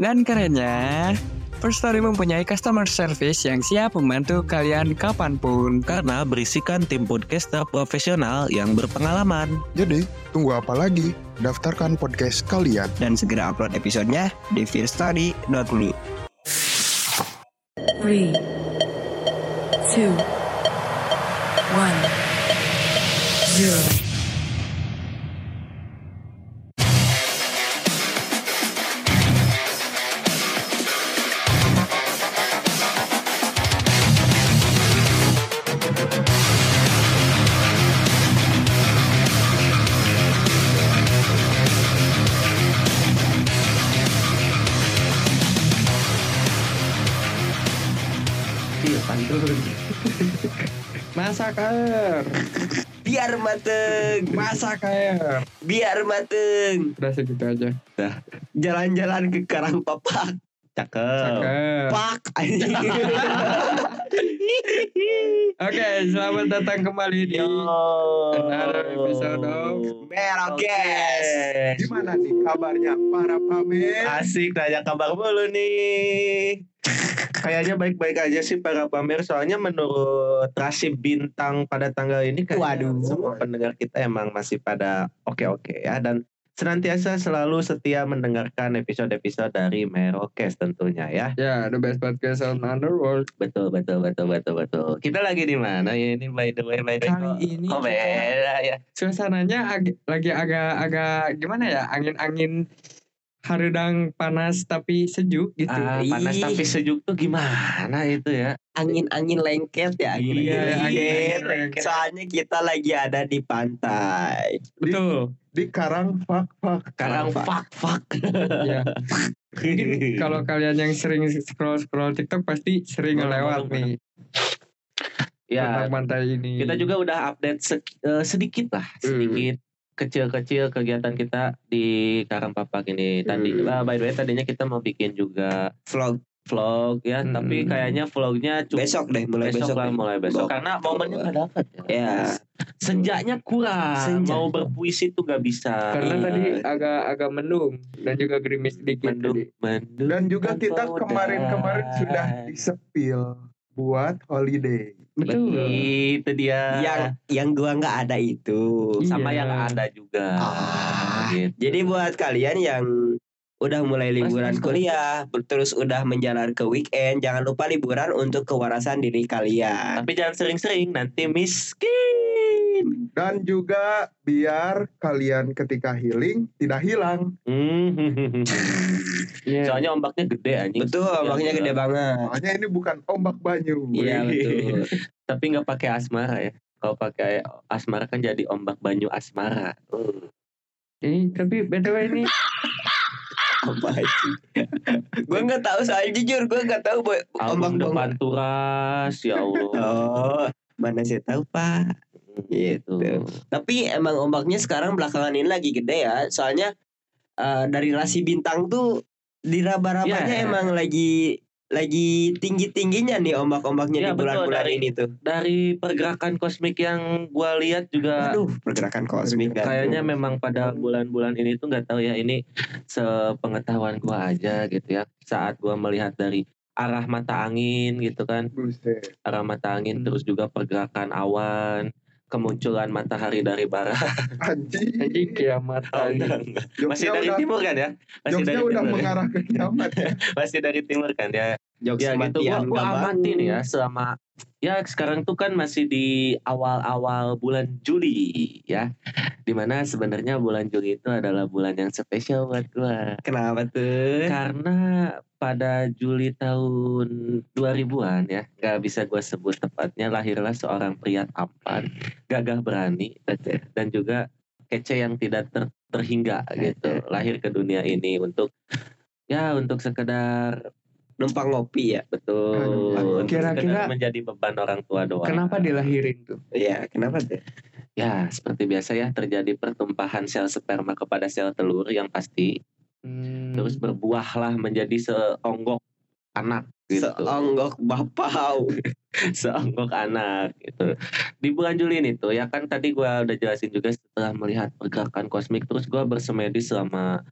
Dan kerennya, First Story mempunyai customer service yang siap membantu kalian kapan pun. Karena berisikan tim podcaster profesional yang berpengalaman. Jadi, tunggu apa lagi? Daftarkan podcast kalian. Dan segera upload episodenya di firstory.lu. 3, 2, 1, 0. Mateng, masaker. biar mateng. Udah segitu aja. Jalan-jalan ke Karang Papak. Cakep. Cakep. Pak. Oke, selamat datang kembali di another episode of Merokes. Gimana nih kabarnya para pamer? Asik nanya kabar mulu nih. Kayaknya baik-baik aja sih para pamer soalnya menurut rasi bintang pada tanggal ini kayaknya Waduh. semua pendengar kita emang masih pada oke-oke ya dan senantiasa selalu setia mendengarkan episode-episode dari Merokes tentunya ya. Ya, the best podcast on underworld. Betul betul betul betul betul. Kita lagi di mana ya ini by the way by the way. Kali ini Oh, beda ya. suasananya ag- lagi agak-agak gimana ya? Angin-angin haredang panas tapi sejuk gitu. Ah, panas Ih. tapi sejuk tuh gimana itu ya? Angin-angin lengket ya. Iya, angin-angin angin-angin lengket. lengket. Soalnya kita lagi ada di pantai. Betul. Di Karang Fak Fak. Sekarang fuck fuck. ya. Mungkin kalau kalian yang sering scroll scroll TikTok pasti sering ngelewat nih ya tentang pantai ini. kita juga udah update sek- eh, sedikit lah Hmm. Kecil-kecil kegiatan kita di Karangpapak ini tadi Hmm. by the way tadinya kita mau bikin juga Vlog vlog ya Hmm. tapi kayaknya vlognya cukup besok deh, mulai besok, besok, lah deh. mulai besok Bawa- karena momennya nggak dapat ya. Ya. senjanya kurang Senja. mau berpuisi tuh gak bisa karena Iya. tadi agak agak mendung dan juga gerimis sedikit mendung tadi. mendung Dan juga kita kemarin-kemarin sudah disepil buat holiday. Betul. itu dia Yang yang gua nggak ada itu. sama Iya. yang ada juga Ah, gitu. Jadi buat kalian yang udah mulai liburan kuliah, terus udah menjalan ke weekend, jangan lupa liburan untuk kewarasan diri kalian. tapi jangan sering-sering nanti miskin Dan juga biar kalian ketika healing tidak hilang. Hmm. Iya. Soalnya ombaknya gede anjing. Betul, ombaknya gede banget. Makanya ini bukan ombak banyu. Iya betul. Tapi nggak pakai asmara ya. Kalau pakai asmara kan jadi ombak banyu asmara. Uh. Ini tapi btw ini Apa sih? gue nggak tahu soal jujur, gue nggak tahu boy. Album ombak depan ombak. turas ya Allah. Oh, mana saya tahu pak. gitu. Tapi emang ombaknya sekarang belakangan ini lagi gede ya. Soalnya eh, dari rasi bintang tuh di raba-rabanya Iya. emang lagi lagi tinggi-tingginya nih ombak-ombaknya Iya, di bulan-bulan dari- ini tuh. Dari pergerakan kosmik yang gua lihat juga Aduh, pergerakan kosmik kan. kayaknya memang pada bulan-bulan ini tuh nggak tahu ya ini sepengetahuan gua aja gitu ya. Saat gua melihat dari arah mata angin gitu kan, arah mata angin Hmm. terus juga pergerakan awan, kemunculan matahari dari barat. Anjing. Anjing kiamat Oh, enggak, enggak. Masih dari udah, timur kan ya? Masih jokesnya dari udah timur. mengarah ke kiamat. Masih dari timur kan ya? Jokes ya gitu gua, gua amatin ya selama ya sekarang tuh kan masih di awal-awal bulan Juli ya. Di mana sebenarnya bulan Juli itu adalah bulan yang spesial buat gua. Kenapa tuh? karena pada Juli tahun 2000-an ya nggak bisa gua sebut tepatnya lahirlah seorang pria tampan gagah berani dan juga kece yang tidak ter- terhingga gitu. Lahir ke dunia ini untuk ya untuk sekedar Numpang ngopi ya. Betul. Untuk kira-kira- menjadi beban orang tua doang. Kenapa dilahirin tuh? Iya, kenapa tuh? Ya, seperti biasa ya terjadi pertumpahan sel sperma kepada sel telur yang pasti Hmm. terus berbuahlah menjadi seonggok anak gitu. Seonggok bapau. Seonggok anak gitu. Di bulan Juli ini tuh ya kan tadi gua udah jelasin juga setelah melihat pergerakan kosmik terus gua bersemedi selama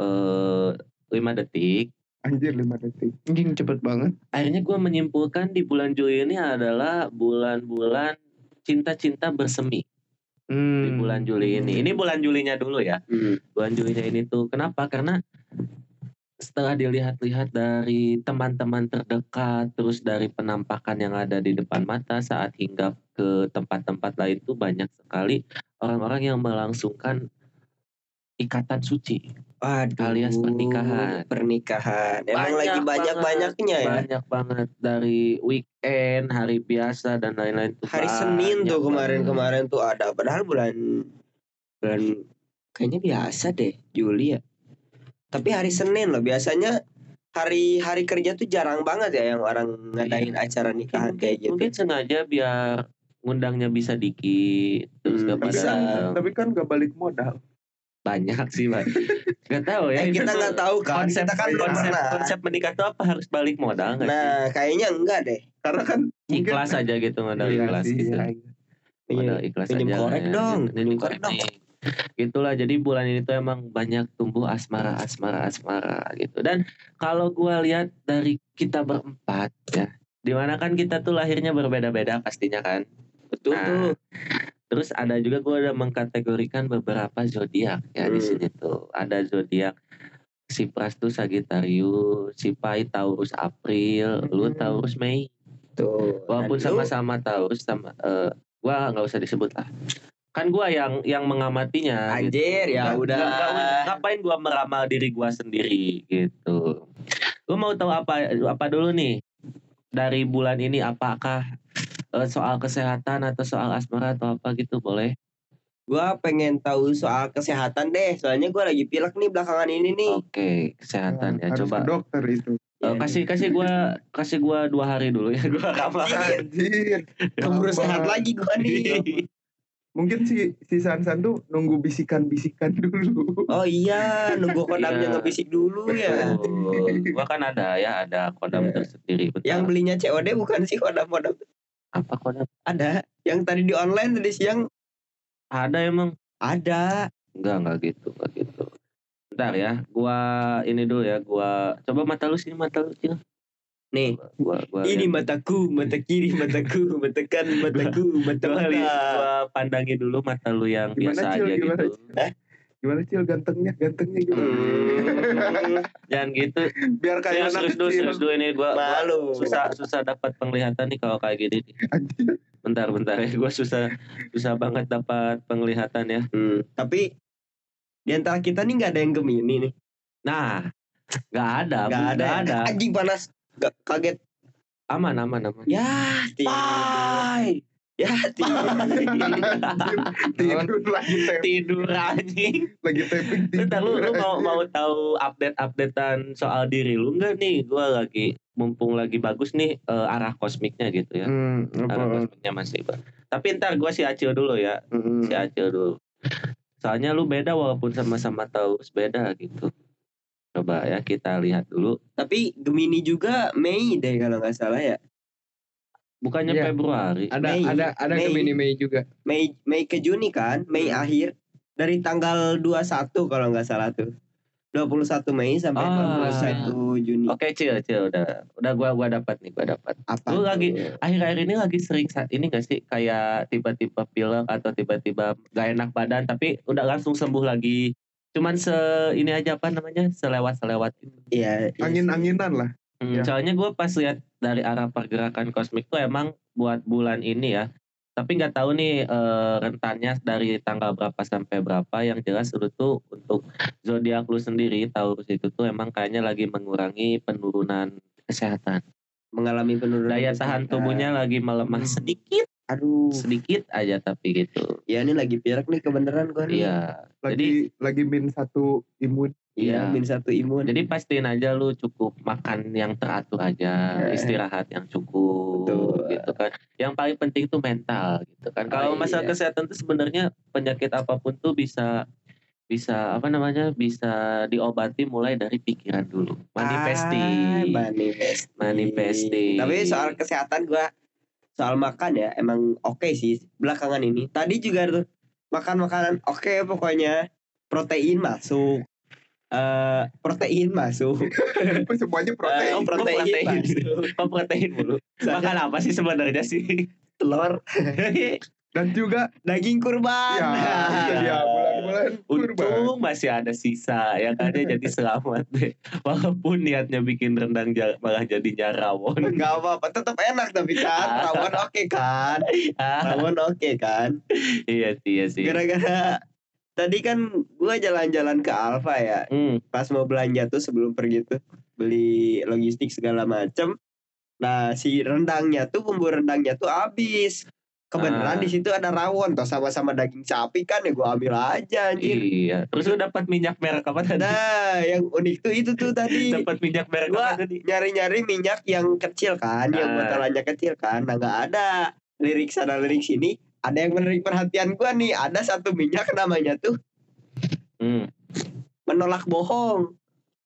eh 5 detik Anjir 5 detik. Anjing cepet banget. akhirnya gue menyimpulkan di bulan Juli ini adalah bulan-bulan cinta-cinta bersemi Hmm. di bulan Juli ini. Ini bulan Julinya dulu ya. Hmm. Bulan Julinya ini tuh kenapa? Karena setelah dilihat-lihat dari teman-teman terdekat, terus dari penampakan yang ada di depan mata saat hinggap ke tempat-tempat lain tuh banyak sekali orang-orang yang melangsungkan ikatan suci. Waduh. Alias pernikahan. Pernikahan. Emang Banyak lagi banyak-banyaknya ya. banyak banget dari weekend, hari biasa dan lain-lain tuh Hari Senin tuh kemarin-kemarin tuh ada. Padahal bulan bulan kayaknya biasa deh Juli ya. Tapi hari Senin loh biasanya hari hari kerja tuh jarang banget ya yang orang ngadain acara nikahan kayak gitu. Mungkin sengaja biar ngundangnya bisa dikit terus Hmm, gak Tapi kan, datang. tapi kan gak balik modal. Banyak sih Pak. Gak tahu ya Eh, itu kita nggak tahu kan. konsep kita kan konsep, pernah. konsep menikah tuh apa harus balik modal nggak sih? Nah, kayaknya enggak deh. Karena kan mungkin ikhlas aja gitu modal Iya ikhlas sih, gitu. iya, modal Iya, ikhlas pinjem aja korek ya. dong, pinjem korek dong. Gitulah jadi bulan ini tuh emang banyak tumbuh asmara asmara asmara gitu. Dan kalau gua lihat dari kita berempat ya, di mana kan kita tuh lahirnya berbeda-beda pastinya kan. Betul Nah, tuh. Terus ada juga gua udah mengkategorikan beberapa zodiak ya di Hmm. sini tuh. Ada zodiak si Pras tuh Sagittarius, si Pai Taurus April, lu Hmm. Taurus Mei. Tuh. Walaupun lu- sama-sama Taurus sama eh gua nggak usah disebut lah. Kan gua yang yang mengamatinya gitu. Anjir, ya Nggak- udah. nggak- nggak- ngapain gua meramal diri gua sendiri gitu. Gua mau tahu apa apa dulu nih dari bulan ini apakah eh, soal kesehatan atau soal asmara atau apa gitu boleh? Gua pengen tahu soal kesehatan deh. Soalnya gua lagi pilek nih belakangan ini nih. Oke, kesehatan ya harus coba. ke dokter itu. Eh, Iya, kasih kasih gua kasih gua dua hari dulu ya gua ramal. Anjir. Keburu sehat lagi gua nih. Mungkin si si Sansan tuh nunggu bisikan-bisikan dulu. Oh iya, nunggu kodamnya Iya. ngebisik dulu ya. Betul. Gua kan ada ya, ada kodam Iya. tersendiri betul. Yang belinya COD bukan sih kodam-kodam. Apa kodam? Ada. Yang tadi di online tadi siang Ada emang? ada. Enggak, enggak gitu, enggak gitu. Bentar ya, gua ini dulu ya, gua coba mata lu sini mata lu sini. Nih, Gua gua ini lihat. mataku, mata kiri mataku, mata kanan mataku, mata mata. gua pandangi dulu mata lu yang Gimana, biasa Cil? aja Gimana, gitu. Gimana Cil gantengnya? Gantengnya gimana? Hmm, Jangan gitu. Biar kayak Serius, anak serius dulu, serius dulu ini gua, gua malu. susah susah dapat penglihatan nih kalau kayak gini nih. Anjir. Bentar bentar ya, gua susah susah banget dapat penglihatan ya. Hmm, tapi di antara kita nih nggak ada yang Gemini nih. Nah, nggak ada, Nggak ada. ada. Anjing panas. Gak kaget. Aman, aman, aman. Ya, tidur. Ya, tidur. Tidur lagi taping, Tidur anjing. lagi taping tidur. Bentar lu, lu mau mau tahu update-updatean soal diri lu nggak nih? Gua lagi mumpung lagi bagus nih eh, arah kosmiknya gitu ya. Hmm, Arah kosmiknya masih Tapi ntar gua si Acil dulu ya, Hmm. si Acil dulu. Soalnya lu beda walaupun sama-sama tahu beda gitu. Coba ya kita lihat dulu. Tapi Gemini juga Mei deh kalau nggak salah ya. Bukannya Iya. Februari. Ada Mei. ada ada Mei. Gemini Mei juga. Mei Mei ke Juni kan, Mei Hmm. akhir dari tanggal 21 kalau nggak salah tuh. 21 Mei sampai Ah. 21 Juni. Oke, Cil, Cil udah udah gua gua dapat nih, gua dapat. Apa? Lu tuh? lagi akhir-akhir ini lagi sering saat ini gak sih kayak tiba-tiba pilek atau tiba-tiba gak enak badan tapi udah langsung sembuh lagi. Cuman se ini aja apa namanya? selewat-selewat gitu. Iya. iya Angin-anginan lah. Hmm, Ya. Soalnya gue pas lihat dari arah pergerakan kosmik tuh emang buat bulan ini ya. Tapi nggak tahu nih eh, rentannya dari tanggal berapa sampai berapa. Yang jelas lu tuh untuk zodiak lu sendiri Taurus itu tuh emang kayaknya lagi mengurangi penurunan kesehatan. mengalami penurunan Daya kesehatan. tahan tubuhnya lagi melemah Hmm. sedikit, Aduh. sedikit aja tapi gitu. Ya ini lagi pirek nih kebenaran gua nih. Iya. Lagi Jadi lagi min satu imun. Iya, min satu imun. Jadi pastiin aja lu cukup makan yang teratur aja, Eh. istirahat yang cukup, Betul. gitu kan. Yang paling penting tuh mental, gitu kan. Kalau Oh, masalah iya. kesehatan tuh sebenarnya penyakit apa pun tuh bisa bisa apa namanya bisa diobati mulai dari pikiran dulu, manifesting, Ah, manifesting. manifesting. Tapi soal kesehatan gua soal makan ya emang oke sih belakangan ini. Tadi juga tuh makan makanan oke pokoknya protein masuk. Eh protein masuk. Semuanya protein. oh, protein, protein. masuk. Kok protein mulu? Makan apa sih sebenarnya sih? Telur, Dan juga daging kurban. ya itu dia bulan-bulan kurban. Untung masih ada sisa ya kan dia jadi selamat deh. Walaupun niatnya bikin rendang malah jadi rawon. Enggak apa-apa, tetap enak tapi kan. Rawon oke kan? Ah, Rawon oke kan? iya sih, iya sih. Gara-gara tadi kan gua jalan-jalan ke Alfa ya. Hmm, Pas mau belanja tuh sebelum pergi tuh beli logistik segala macem. Nah si rendangnya tuh bumbu rendangnya tuh habis. Kebenaran Ah. di situ ada rawon toh sama-sama daging sapi kan ya gua ambil aja anjir. iya. Terus lu dapat minyak merek apa tadi? Nah yang unik tuh itu tuh tadi. Dapat minyak merek Gua apa tadi? nyari-nyari minyak yang kecil kan, yang Ah. botolannya kecil kan. Nah nggak ada lirik sana lirik sini. Ada yang menarik perhatian gua nih. Ada satu minyak namanya tuh Hmm, menolak bohong,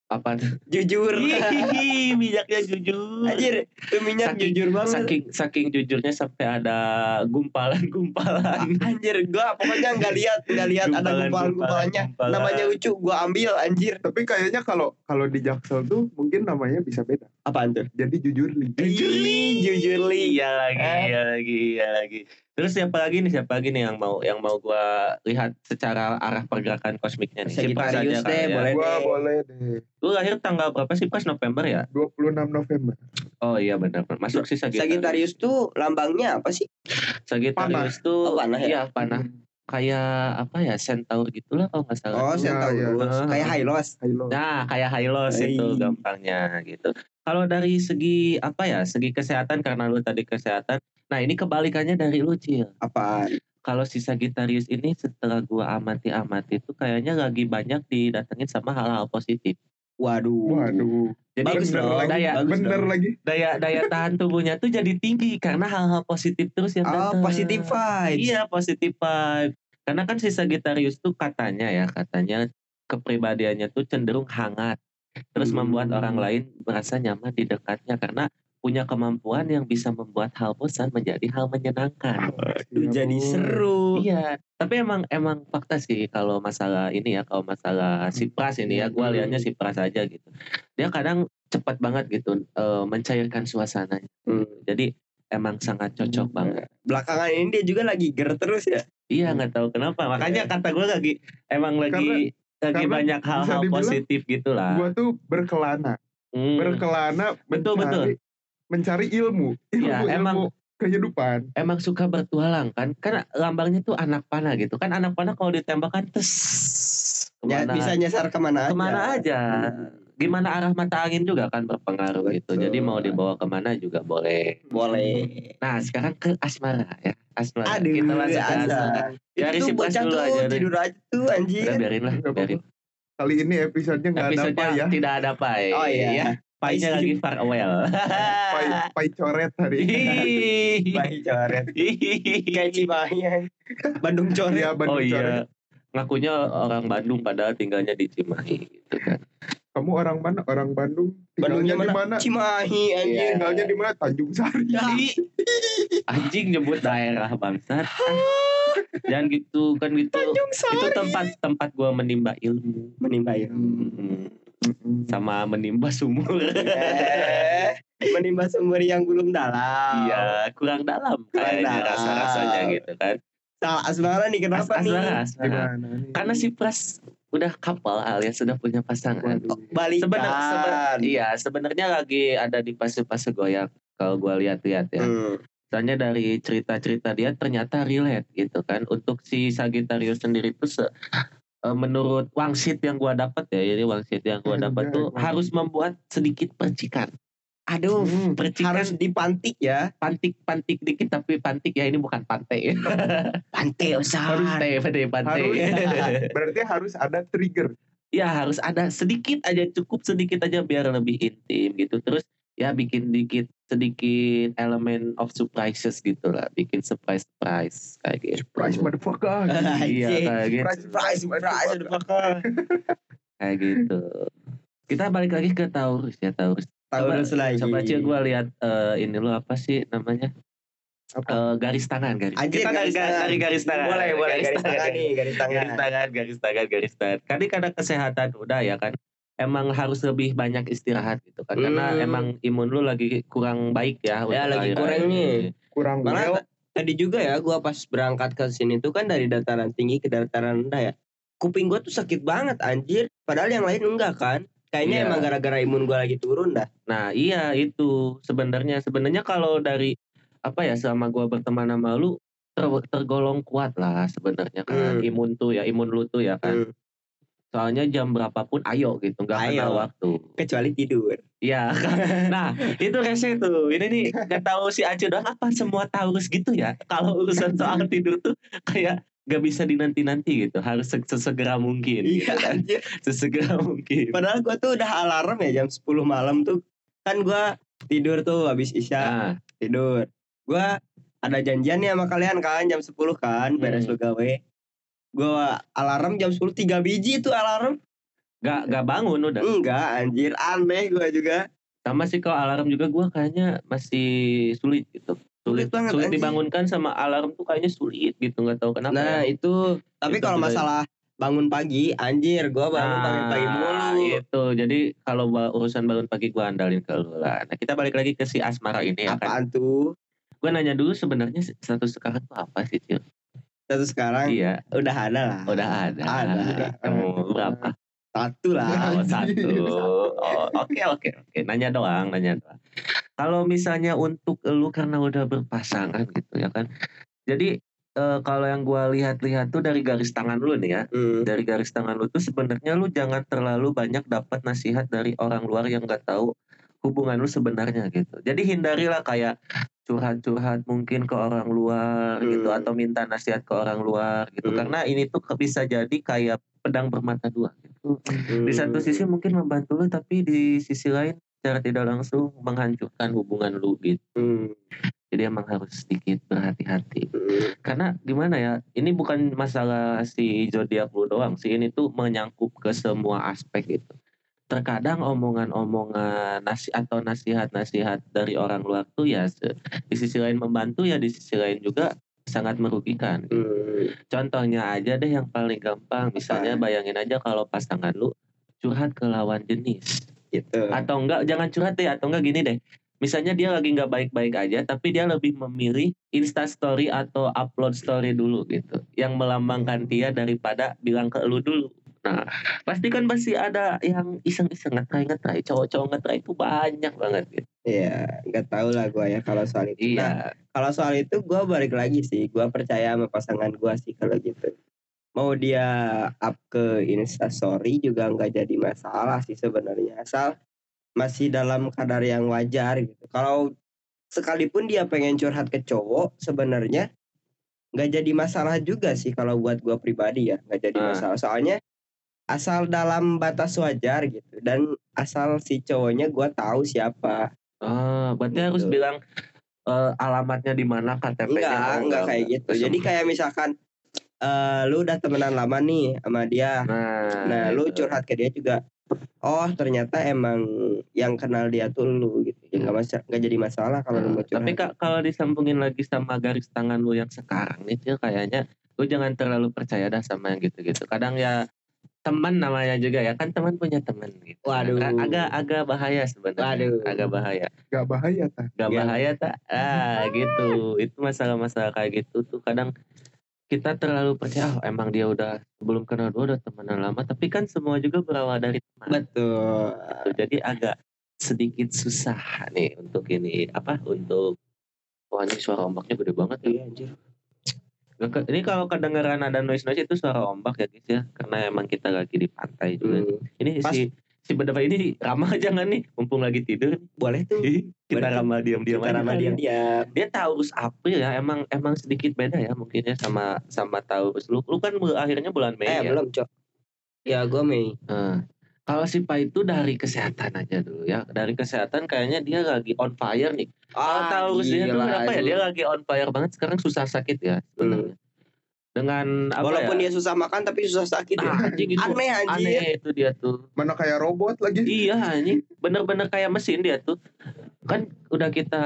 apa? tuh? jujur. Ih, minyaknya jujur. Anjir, itu minyak Saking- jujur banget. Saking saking jujurnya sampai ada gumpalan-gumpalan. Anjir, gua pokoknya nggak lihat, nggak lihat ada Gumpalan, gumpalan-gumpalannya. gumpalan. Namanya lucu, gua ambil anjir. Tapi kayaknya kalau kalau di Jaksel tuh mungkin namanya bisa beda. Apaan tuh? Jadi jujur li. Jujur li, jujur li. Iya lagi, Eh. iya lagi, iya lagi. Terus siapa lagi nih? Siapa lagi nih yang mau yang mau gua lihat secara arah pergerakan kosmiknya nih? Sagittarius deh, ya. boleh. Gua deh. boleh deh. Lu lahir tanggal berapa sih Pras November ya? 26 November. Oh iya benar. Masuk sih Sagittarius. Sagittarius tuh lambangnya apa sih? Sagittarius tuh Oh, panah ya? Iya, panah. Kayak apa ya? Centaur gitulah kalau nggak salah. Oh, Iya, Centaurus. iya. Kayak Hylos. Nah, kayak Hylos itu gampangnya gitu. Kalau dari segi apa ya? Segi kesehatan karena lu tadi kesehatan. Nah, ini kebalikannya dari lu, Cil. Apaan? kalau si Sagittarius ini setelah gua amati-amati itu kayaknya lagi banyak didatengin sama hal-hal positif. Waduh. Waduh. Jadi Bagus bener dong. lagi. Daya bagus Bener dong. lagi. daya daya tahan tubuhnya tuh jadi tinggi karena hal-hal positif terus yang Oh, datang. positive vibes. Iya, positif vibe. Karena kan si Sagittarius tuh katanya ya, katanya kepribadiannya tuh cenderung hangat. Terus Hmm. membuat orang lain merasa nyaman di dekatnya karena punya kemampuan yang bisa membuat hal bosan menjadi hal menyenangkan. Aduh, jadi seru. Iya, tapi emang emang fakta sih kalau masalah ini ya, kalau masalah si Pras ini ya, gua Hmm. lihatnya si Pras aja gitu. Dia kadang cepat banget gitu eh, mencairkan suasananya. Hmm. Jadi emang sangat cocok banget. Belakangan ini dia juga lagi ger terus ya. Iya, nggak tahu kenapa. Makanya kata gue lagi emang lagi lagi karena banyak bisa hal-hal positif gitu lah. Gua tuh berkelana. Hmm. Berkelana Betul, mencari, mencari ilmu. Ilmu, Iya, emang- ilmu kehidupan. Emang suka bertualang kan? Kan lambangnya tuh anak panah gitu. Kan anak panah kalau ditembak kan tes Ya, bisa nyasar ke mana aja. ke mana aja. Gimana arah mata angin juga kan berpengaruh gitu. Betul. Jadi mau dibawa ke mana juga boleh. Boleh. Nah sekarang ke asmara ya. Asmara. Aduh, Kita langsung ke asmara. Dari si Pras bocah dulu tuh aja deh. tidur aja tuh anjir. Udah biarin lah, biarin. Kali ini episodenya nggak ada apa ya. tidak ada pai. Oh iya. Painya lagi farewell. Pai, pai coret hari ini. Bayi coret. Kayak Cimahi. Bandung Iya, coret. Bandung oh coret. iya. Ngakunya orang Bandung padahal tinggalnya di Cimahi gitu kan. kamu orang mana orang Bandung Bandungnya tinggalnya di mana? Cimahi anjing. Iya. tinggalnya di mana Tanjung Sari anjing nyebut daerah bangsat jangan gitu kan gitu Tanjung Sari. itu tempat tempat gua menimba ilmu menimba ya. Mm, Mm-mm. sama menimba sumur Eh, menimba sumber yang belum dalam. iya kurang dalam kayaknya dalam. rasa rasanya gitu kan Salah asmara nih kenapa As- nih? asmara, asmara. gimana nih karena si Pras udah kapal alias sudah punya pasangan Waduh. Balikan. sebenarnya seben- iya sebenarnya lagi ada di fase-fase goyang kalau gua lihat-lihat ya Hmm. Soalnya dari cerita-cerita dia ternyata relate gitu kan. Untuk si Sagittarius sendiri tuh se- menurut wangsit yang gua dapat ya, ini wangsit yang gua dapat tuh Anjay, harus membuat sedikit percikan. Aduh, Hmm. Percikan harus dipantik ya. pantik-pantik dikit tapi pantik ya ini bukan pantai. Pantai usah. pantai, pantai, pantai. harus berarti harus ada trigger ya harus ada sedikit aja cukup sedikit aja biar lebih intim gitu. Terus ya bikin dikit sedikit elemen of surprises gitu lah, bikin surprise surprise kayak gitu. price motherfucker Iya kayak gitu. price Surprise, surprise, motherfucker. kayak gitu. Kita balik lagi ke Taurus ya Taurus. Taurus lagi. Coba aja gue lihat eh, ini lo apa sih namanya apa Eh, garis tangan garis. Anjir, Kita garis tangan. dari garis tangan. Boleh, boleh garis tangan nih, garis tangan. Garis tangan, garis tangan, garis tangan. Kan ini karena kesehatan udah ya kan. Emang harus lebih banyak istirahat gitu kan. Karena Hmm. emang imun lu lagi kurang baik ya. Ya, lagi kurang nih. ini. kurang Malah ta- tadi juga ya gua pas berangkat ke sini tuh kan dari dataran tinggi ke dataran rendah ya. Kuping gua tuh sakit banget anjir. Padahal yang lain enggak kan. Kayaknya Iya. emang gara-gara imun gua lagi turun dah. Nah iya itu sebenarnya sebenarnya kalau dari apa ya selama gua berteman sama lu ter- tergolong kuat lah sebenarnya kan Hmm. imun tuh ya imun lu tuh ya kan Hmm. Soalnya jam berapapun ayo gitu nggak kenal waktu Kecuali tidur. Iya nah itu rese tuh ini nih nggak tahu si Aceh doang apa semua Taurus gitu ya kalau urusan soal tidur tuh kayak gak bisa dinanti-nanti gitu harus se- sesegera mungkin gitu Iya kan anjir. sesegera mungkin Padahal gua tuh udah alarm ya jam 10 malam tuh. Kan gua tidur tuh habis isya nah tidur. Gua ada janjian nih sama kalian kan jam 10 kan beres Hmm. lu gawe. Gua alarm jam 10 tiga biji tuh alarm. gak gak bangun udah Enggak anjir aneh gua juga. sama sih kalau alarm juga gua kayaknya masih sulit gitu Sulit sulit banget, sulit anjing. dibangunkan sama alarm tuh kayaknya sulit gitu nggak tahu kenapa Nah ya. itu tapi Itu kalau juga- masalah bangun pagi anjir gua bangun pagi-pagi mulu. Nah, itu jadi kalau urusan bangun pagi gua andalin ke lu lah nah kita balik lagi ke si asmara ini ya kan Apaan tuh? gua nanya dulu sebenarnya status sekarang tuh apa sih Cil? Satu sekarang iya udah ada lah. udah ada Ada. Kamu berapa Satu lah. Oh, satu. Oh, oke oke oke. Nanya doang, nanya doang. Kalau misalnya untuk lu karena udah berpasangan gitu ya kan. Jadi eh, kalau yang gua lihat-lihat tuh dari garis tangan lu nih ya. Hmm. Dari garis tangan lu tuh sebenarnya lu jangan terlalu banyak dapat nasihat dari orang luar yang nggak tahu hubungan lu sebenarnya gitu. Jadi hindarilah kayak curhat-curhat mungkin ke orang luar gitu Hmm. atau minta nasihat ke orang luar gitu. Hmm. Karena ini tuh bisa jadi kayak pedang bermata dua gitu di satu Hmm. sisi mungkin membantu lu tapi di sisi lain secara tidak langsung menghancurkan hubungan lu gitu Hmm. jadi emang harus sedikit berhati-hati Hmm. karena gimana ya ini bukan masalah si zodiak lu doang sih ini tuh menyangkut ke semua aspek gitu terkadang omongan-omongan nasi atau nasihat-nasihat dari orang luar tuh ya di sisi lain membantu ya di sisi lain juga sangat merugikan Hmm. Contohnya aja deh yang paling gampang. Misalnya bayangin aja kalau pasangan lu curhat ke lawan jenis. Gitu. Atau enggak, jangan curhat deh. Atau enggak gini deh. Misalnya dia lagi nggak baik-baik aja, tapi dia lebih memilih Insta Story atau upload story dulu gitu. Yang melambangkan dia daripada bilang ke lu dulu. Nah, pasti kan pasti ada yang iseng-iseng ngetrai-ngetrai. Cowok-cowok ngetrai itu banyak banget gitu. Iya, nggak tahu lah gua ya kalau soal itu. Nah, Iya. kalau soal itu gua balik lagi sih. Gua percaya sama pasangan gua sih kalau gitu. Mau dia up ke Instastory juga nggak jadi masalah sih sebenarnya. Asal masih dalam kadar yang wajar gitu. Kalau sekalipun dia pengen curhat ke cowok sebenarnya nggak jadi masalah juga sih kalau buat gua pribadi ya nggak jadi Ah. masalah soalnya asal dalam batas wajar gitu dan asal si cowoknya gua tahu siapa Ah, berarti Gitu. harus bilang eh, alamatnya di mana KTP-nya. Enggak, enggak kayak gitu. Jadi kayak misalkan eh lu udah temenan lama nih sama dia. nah, Nah, lu itu. curhat ke dia juga Oh ternyata emang yang kenal dia tuh lu gitu. Ya nggak masa nggak jadi masalah kalau lu mau Nah, tapi curhat. kak kalau disambungin lagi sama garis tangan lu yang sekarang itu kayaknya lu jangan terlalu percaya dah sama yang gitu-gitu. Kadang ya teman namanya juga ya kan teman punya teman gitu. Waduh. Ag- Agak agak bahaya sebenarnya. Waduh. Agak bahaya. Gak bahaya tak? Gak Ya. bahaya tak? Ah gitu. Itu masalah-masalah kayak gitu tuh kadang kita terlalu percaya oh, emang dia udah belum kenal dua udah temenan lama tapi kan semua juga berawal dari teman Betul. gitu. jadi agak sedikit susah nih untuk ini apa untuk wah ini suara ombaknya gede banget ya Iya anjir. Ini kalau kedengeran ada noise noise itu suara ombak ya guys ya karena emang kita lagi di pantai juga Hmm. ini Pas- si si bedapa ini ramah jangan nih mumpung lagi tidur Boleh tuh. kita Boleh. ramah diam-diam Kita ramah diam-diam. dia Taurus April ya emang emang sedikit beda ya mungkin ya sama sama Taurus lu lu kan akhirnya bulan Mei Eh ya belum cok. Ya gue Mei. Nah, kalau si Pai itu dari kesehatan aja dulu ya dari kesehatan kayaknya dia lagi on fire nih Ah, dia tuh gila, kenapa ya anjing. dia lagi on fire banget sekarang susah sakit ya sebenarnya dengan apa Walaupun ya dia susah makan tapi susah sakit ya. Ah, anjing itu Aneh anjir. aneh itu dia tuh Mana kayak robot lagi? Iya anjing, bener-bener kayak mesin dia tuh. Kan udah kita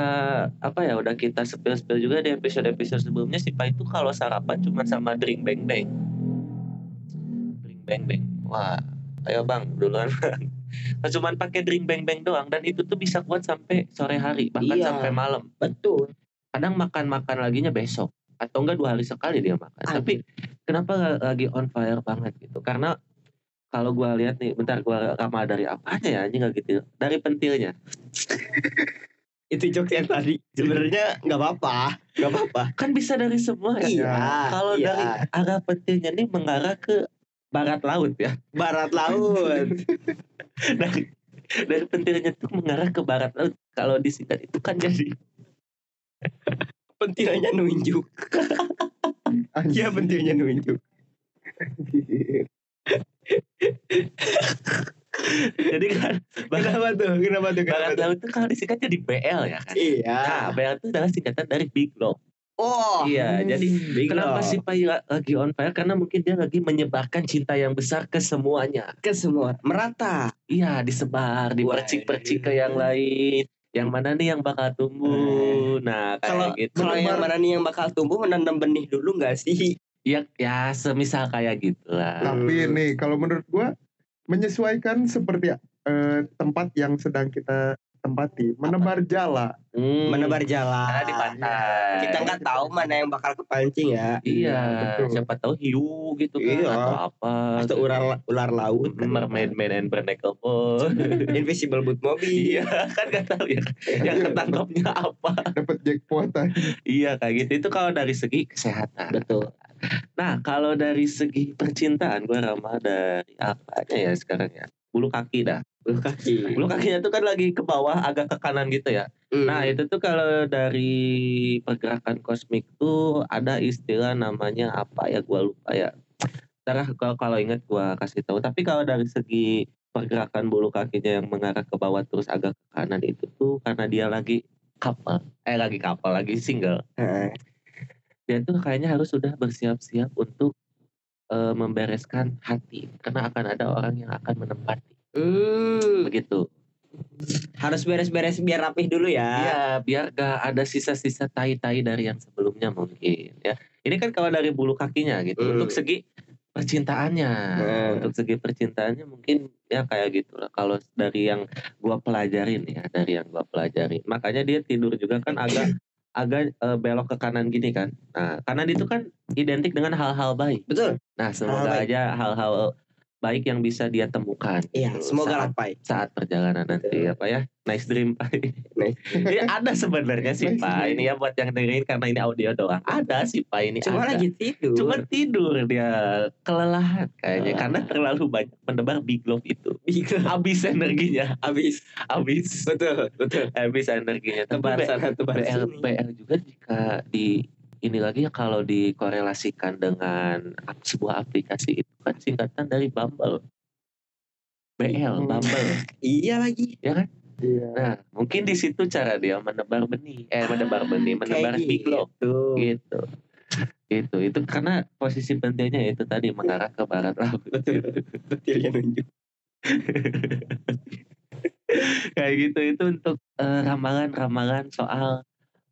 apa ya, udah kita spill-spill juga di episode-episode sebelumnya si Pai itu kalau sarapan cuma sama drink bang bang. Drink bang bang. Wah, ayo Bang, duluan Bang. Cuman pakai drink bang bang doang dan itu tuh bisa kuat sampai sore hari, bahkan Iya. sampai malam. Betul. Kadang makan-makan laginya besok atau enggak dua hari sekali dia makan. Tapi kenapa lagi on fire banget gitu? Karena kalau gua lihat nih, bentar gua ramal dari apanya ya anjing nggak gitu. Dari pentilnya. Itu jokes yang tadi. Sebenarnya nggak apa-apa. Nggak apa-apa. Kan bisa dari semua ya. Iya. Kalau iya. dari arah pentilnya nih mengarah ke barat laut ya. barat laut. Dari dari pentilnya tuh mengarah ke barat laut. Kalau disingkat itu kan jadi pentilnya nunjuk. Iya pentilnya nunjuk. jadi kan barat, Kenapa tuh? Kenapa tuh? Kenapa barat tuh? laut tuh kalau disingkat jadi BL ya kan. Iya. Nah, BL itu adalah singkatan dari Big Love. Oh. Iya, jadi Big Kenapa si Pai la- lagi on fire? Karena mungkin dia lagi menyebarkan cinta yang besar ke semuanya. ke semua merata? Iya, disebar, dipercik-percik ke yang lain. Yang mana nih yang bakal tumbuh? Nah, kayak Kalau gitu. kalau yang mana nih yang bakal tumbuh menanam benih dulu nggak sih? Ya, ya semisal kayak gitu lah. Tapi nih kalau menurut gua menyesuaikan seperti eh, tempat yang sedang kita tempati, menebar jala. Hmm, Menebar jalan. Karena di pantai. Kita nggak tahu mana yang bakal kepancing ya. Iya, Betul. siapa tahu hiu gitu kan Iya. atau apa. Atau ular ular laut kan. Mermaid Man and Barnacle Boy. Invisible boot mobil. iya, kan gak tahu ya. Yang ketangkapnya apa. Dapat jackpot aja. Iya kayak gitu itu kalau dari segi kesehatan. Betul. Nah kalau dari segi percintaan gue ramah dari apanya ya sekarang ya bulu kaki dah. Bulu kaki. Bulu kakinya tuh kan lagi ke bawah agak ke kanan gitu ya. Hmm. Nah itu tuh kalau dari pergerakan kosmik tuh ada istilah namanya apa ya gue lupa ya. Ntar kalau kalau ingat gue kasih tahu. Tapi kalau dari segi pergerakan bulu kakinya yang mengarah ke bawah terus agak ke kanan itu tuh karena dia lagi couple, eh lagi couple lagi single. Heeh. dia tuh kayaknya harus sudah bersiap-siap untuk eh, membereskan hati karena akan ada orang yang akan menempati Hmm. begitu Harus beres-beres biar rapih dulu ya. Iya biar gak ada sisa-sisa tai-tai dari yang sebelumnya mungkin ya ini kan kalau dari bulu kakinya gitu Hmm. untuk segi percintaannya Hmm. untuk segi percintaannya mungkin ya kayak gitu lah kalau dari yang gua pelajarin ya dari yang gua pelajarin makanya dia tidur juga kan agak agak eh, belok ke kanan gini kan nah kanan itu kan identik dengan hal-hal baik Betul. Nah, semoga baik. aja hal-hal baik yang bisa dia temukan. Iya, gitu, semoga saat, lah Pai. saat perjalanan nanti apa ya. Nice dream Pai. Nice. Ini ada sebenarnya sih Nice Pai. dream. Ini ya buat yang dengerin karena ini audio doang. Ada sih Pai ini Cuma ada. lagi tidur. Cuma tidur dia kelelahan kayaknya Ah. karena terlalu banyak mendebar big love itu. Bingung. Habis energinya, Habis. habis, Betul, betul. habis energinya. Tebar sana, tebar BL, sini. BL juga jika di ini lagi ya kalau dikorelasikan dengan sebuah aplikasi itu kan singkatan dari Bumble. BL, Hmm. Bumble. Iya lagi. Iya. Nah, mungkin di situ cara dia menebar benih, eh menebar benih, menebar big love gitu. gitu. Itu, itu karena posisi pentingnya itu tadi mengarah ke barat laut. Ya nunjuk. kayak gitu itu untuk eh, ramalan-ramalan soal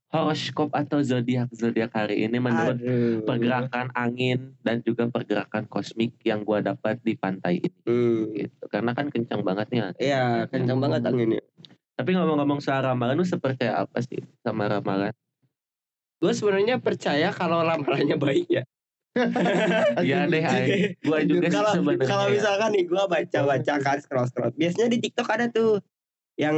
horoskop atau zodiak zodiak hari ini menurut Aduh. pergerakan angin dan juga pergerakan kosmik yang gua dapat di pantai ini Hmm. gitu karena kan kencang banget nih Iya, kencang banget anginnya. tapi ngomong-ngomong soal ramalan lu seperti apa sih sama ramalan Gue sebenarnya percaya kalau ramalannya baik ya. Iya deh gua juga Kalau sebenarnya kalau misalkan nih gue baca-baca kan scroll-scroll. Biasanya di TikTok ada tuh yang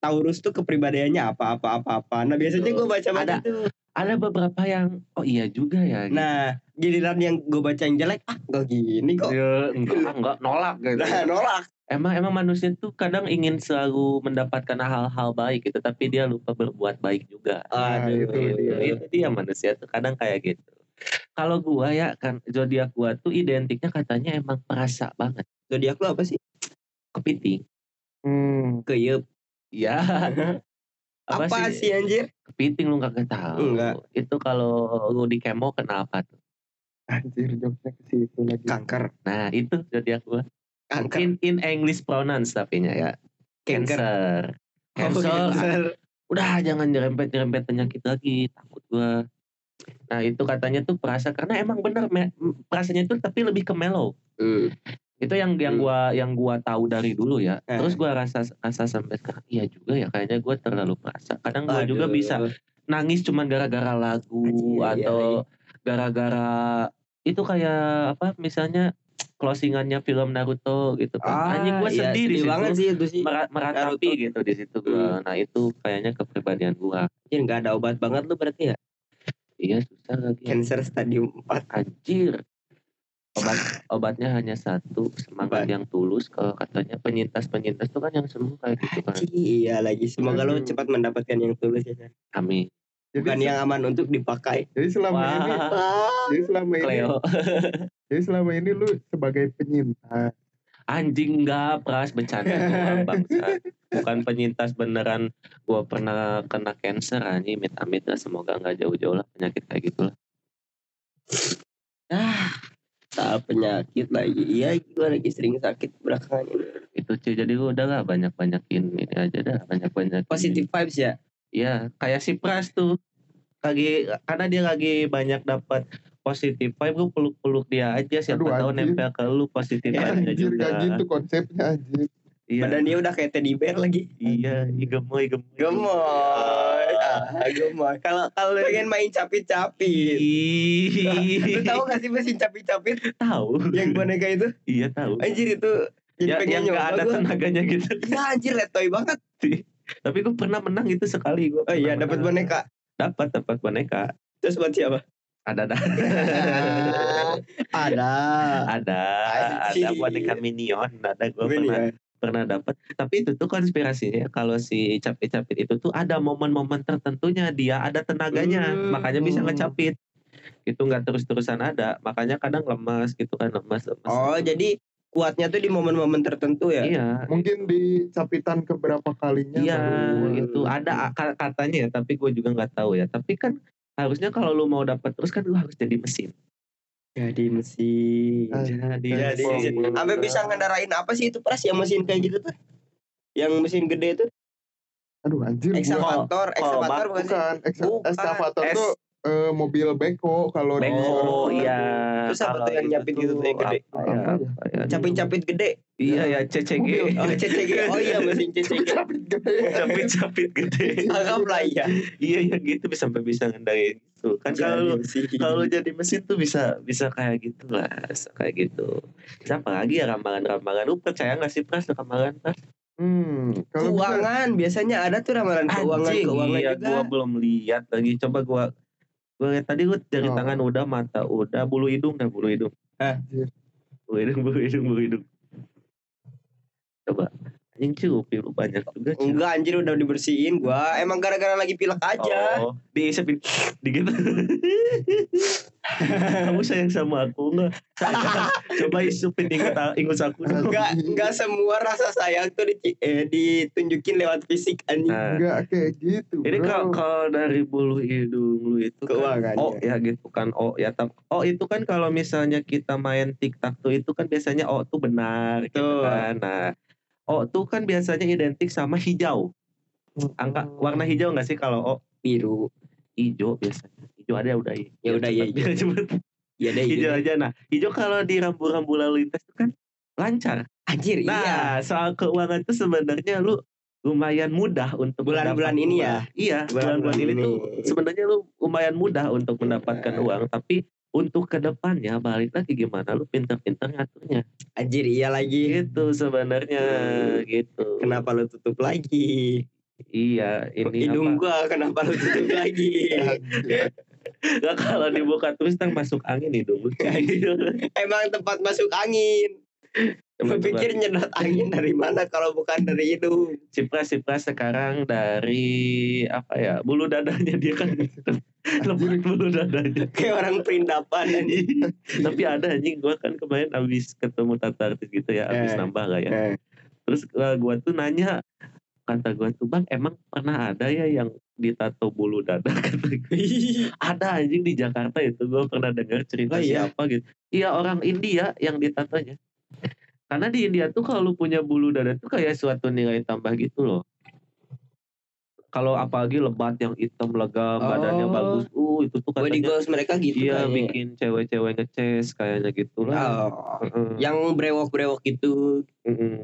Taurus tuh kepribadiannya apa apa apa apa. Nah biasanya gue baca-baca Ada. tuh. ada beberapa yang oh iya juga ya gitu. Nah giliran yang gue baca yang jelek ah gak gini kok. Ya, enggak enggak nolak gitu Nah nolak. emang emang manusia tuh kadang ingin selalu mendapatkan hal-hal baik gitu tapi dia lupa berbuat baik juga Nah, Aduh. itu gitu. dia. itu dia manusia tuh kadang kayak gitu kalau gua ya kan zodiak gua tuh identiknya katanya emang perasa banget Zodiak lu apa sih? kepiting Hmm. Keyup. Ya Apa, sih anjir? kepiting lu kagak tahu Enggak. itu kalau lu di kemo kenapa tuh Anjir jokesnya ke situ lagi. Kanker. nah itu zodiak gua Kanker. in in English pronounce tapi nya ya Cancer. cancer Oh, cancer cancer. udah jangan nyerempet-nyerempet penyakit lagi takut gua nah itu katanya tuh perasa karena emang bener me- perasanya itu tapi lebih ke mellow Hmm. Itu yang yang Hmm. gua yang gua tahu dari dulu ya Eh. terus gua rasa rasa sampai sekarang iya juga ya kayaknya gua terlalu perasa kadang gua juga bisa nangis cuman gara-gara lagu iya, atau gara-gara itu kayak apa misalnya closingannya film Naruto gitu kan Ah, anjing gua iya, sedih di situ banget sih itu sih. Mera- meratapi Naruto. gitu di situ gua nah itu kayaknya kepribadian gua Anjir nggak ada obat banget lu berarti ya? Iya susah lagi. Cancer stadium 4. Anjir. Obat obatnya hanya satu semangat Apa? yang tulus kalau katanya penyintas penyintas itu kan yang sembuh kayak gitu kan. Iya lagi. Semoga lu Aduh. cepat mendapatkan yang tulus ya. San. Amin. Jadi, Bukan yang aman untuk dipakai. jadi selama ini, Wah, jadi selama ini, Cleo. jadi selama ini lu sebagai penyintas. Anjing enggak pras bercanda doang bangsa. Bukan penyintas beneran gua pernah kena cancer anjing amit-amit lah semoga enggak jauh-jauh lah penyakit kayak gitu lah. Ah, tak penyakit lagi. Iya, gue lagi sering sakit belakangan ini. Itu cuy jadi gua udah lah banyak-banyakin ini aja dah banyak-banyak Positive vibes ya. Iya, kayak si Pras tuh lagi karena dia lagi banyak dapat positif vibe lu peluk-peluk dia aja siapa Aduh, tahu nempel ke lu positif Ya, Anjir juga. gak gitu konsepnya anjir. Iya. Badan dia udah kayak teddy bear lagi. Iya, gemoy gemoy. Gemoy. Ah, gemoy. Kalau kalau pengen main capit-capit. Lu tahu gak sih mesin capit-capit tahu. yang boneka itu? Iya tahu. Anjir itu jadi Ya, pengen yang gak ada gua. tenaganya gitu. Iya anjir letoy banget. Tapi gue pernah menang itu sekali gue. Oh iya dapat boneka. Dapat dapat boneka. Terus buat siapa? Ada ada ada. ada ada boneka minion. Ada gue pernah. Pernah dapat tapi itu tuh konspirasinya kalau si capit-capit itu tuh ada momen-momen tertentunya dia ada tenaganya Hmm. makanya bisa ngecapit itu nggak terus-terusan ada makanya kadang lemas gitu kan lemas lemas Oh jadi kuatnya tuh di momen-momen tertentu ya? iya Mungkin di capitan keberapa kalinya. iya baru- itu ada ka- katanya ya tapi gue juga nggak tahu ya tapi kan harusnya kalau lu mau dapat terus kan lu harus jadi mesin Jadi mesin. jadi Jadi. Sampai bisa ngendarain apa sih itu pras yang mesin kayak gitu tuh? Yang mesin gede tuh? Aduh anjir. Ekskavator, ekskavator bukan sih? Bukan, Bukan. ekskavator Es- tuh eh, mobil beko kalau di- Beko, iya. Terus apa Kalau tuh yang itu nyapit gitu tuh yang gede? ya, ya? ya? Capit-capit gede. Iya ya CCG. Oh CCG. Oh iya mesin CCG. Capit gede. Capit-capit gede. Anggaplah iya. iya ya gitu bisa sampai bisa ngendain itu. Kan kalau Jadi mesin. kalau jadi mesin tuh bisa bisa kayak gitu lah, kayak gitu. Siapa lagi ya ramalan-ramalan? Lu percaya gak sih Pras ramalan Pras? Hmm, kalau bisa keuangan biasanya ada tuh ramalan keuangan Anjing, keuangan iya, juga. gua belum lihat lagi. Coba gua gua lihat tadi gua jari Oh. tangan udah, mata udah, bulu hidung dah, bulu hidung. Anjir. Bulu hidung, bulu hidung, bulu hidung. Coba. Anjing cuy, lu banyak juga cuy. Enggak anjir udah dibersihin gua. Emang gara-gara lagi pilek aja. Oh, diisepin di gitu. kamu sayang sama aku nggak sayang coba isupin inget ingus aku. Enggak, enggak semua rasa sayang tuh di, eh, ditunjukin lewat fisik anjing. Nah, Enggak kayak gitu Ini bro. kalau kalau dari bulu hidung lu itu kan oh ya gitu kan oh ya tapi oh itu kan kalau misalnya kita main TikTok tuh itu kan biasanya oh tuh benar gitu Betul. kan. Nah, oh tuh kan biasanya identik sama hijau. Angka warna hijau nggak sih kalau oh biru. hijau biasanya. Hijau ada udah Ya udah, ya, cepet, cepet. Ya deh hijau hijau. aja. Nah, hijau kalau di rambu-rambu lalu lintas itu kan lancar. Anjir, Nah, iya. soal keuangan tuh sebenarnya lu lumayan mudah untuk Bulan-bulan ini ya? Iya, bulan-bulan ini tuh sebenarnya lu lumayan mudah untuk mendapatkan uang, tapi untuk ke depannya balik lagi gimana lu pinter-pinter ngaturnya Anjir, iya lagi. gitu sebenarnya gitu Kenapa lu tutup lagi? iya ini Hidung apa gua kenapa lu tutup lagi? Nggak, kalau dibuka terus ntar masuk angin hidung Emang tempat masuk angin. Lu pikir nyedot angin dari mana kalau bukan dari hidung? Cipras Cipras sekarang dari apa ya bulu dadanya dia kan lepas bulu dadanya Kayak orang perindapan tapi ada anjing. Gua kan kemarin abis ketemu tata artis gitu ya abis Eh. nambah gak ya? Eh. terus uh, gua tuh nanya kata gua tuh bang emang pernah ada ya yang ditato bulu dada? Kata gua. ada anjing di Jakarta itu. Gua pernah dengar cerita Oh, iya? siapa gitu. Iya orang India yang ditatonya. Karena di India tuh kalau punya bulu dada tuh kayak suatu nilai tambah gitu loh kalau apalagi lebat yang hitam legam badannya Oh. bagus uh itu tuh katanya goals mereka gitu Iya kayaknya. bikin cewek-cewek ngeces kayaknya gitu lah. Oh, yang brewok-brewok gitu. heeh.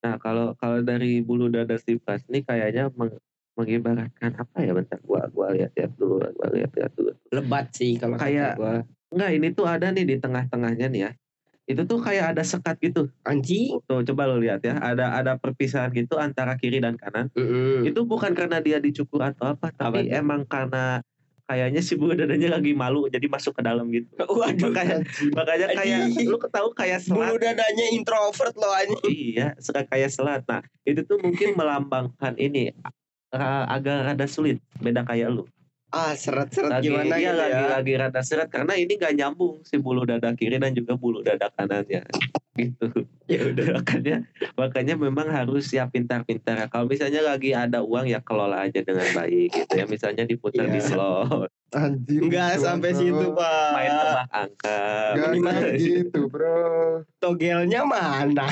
Nah kalau kalau dari bulu dada si Pras ini kayaknya meng- mengibaratkan apa ya bentar gua gua lihat-lihat dulu gua lihat-lihat dulu. Lebat sih kalau Kayak- gua. Enggak ini tuh ada nih di tengah-tengahnya nih ya. Itu tuh kayak ada sekat gitu. Anjing. Tuh coba lo lihat ya. Ada ada perpisahan gitu antara kiri dan kanan. Mm-mm. Itu bukan karena dia dicukur atau apa, tapi emang karena kayaknya si bulu dadanya lagi malu jadi masuk ke dalam gitu. Waduh. Makanya makanya kayak lu tahu kayak selat Bulu dadanya introvert loh anjing. Iya, suka kayak selat. Nah, itu tuh mungkin melambangkan ini uh, agak rada sulit, beda kayak lu. Ah, seret-seret Lagi gimana iya, gitu lagi ya. lagi rada seret karena ini gak nyambung si bulu dada kiri dan juga bulu dada kanannya. gitu. Ya udah. makanya makanya memang harus ya pintar-pintar. Kalau misalnya lagi ada uang ya kelola aja dengan baik gitu ya. Misalnya diputar di Iya. slot, Anjir. Enggak bro. sampai situ, Pak. main tebak angka. Enggak gitu bro. Togelnya mana?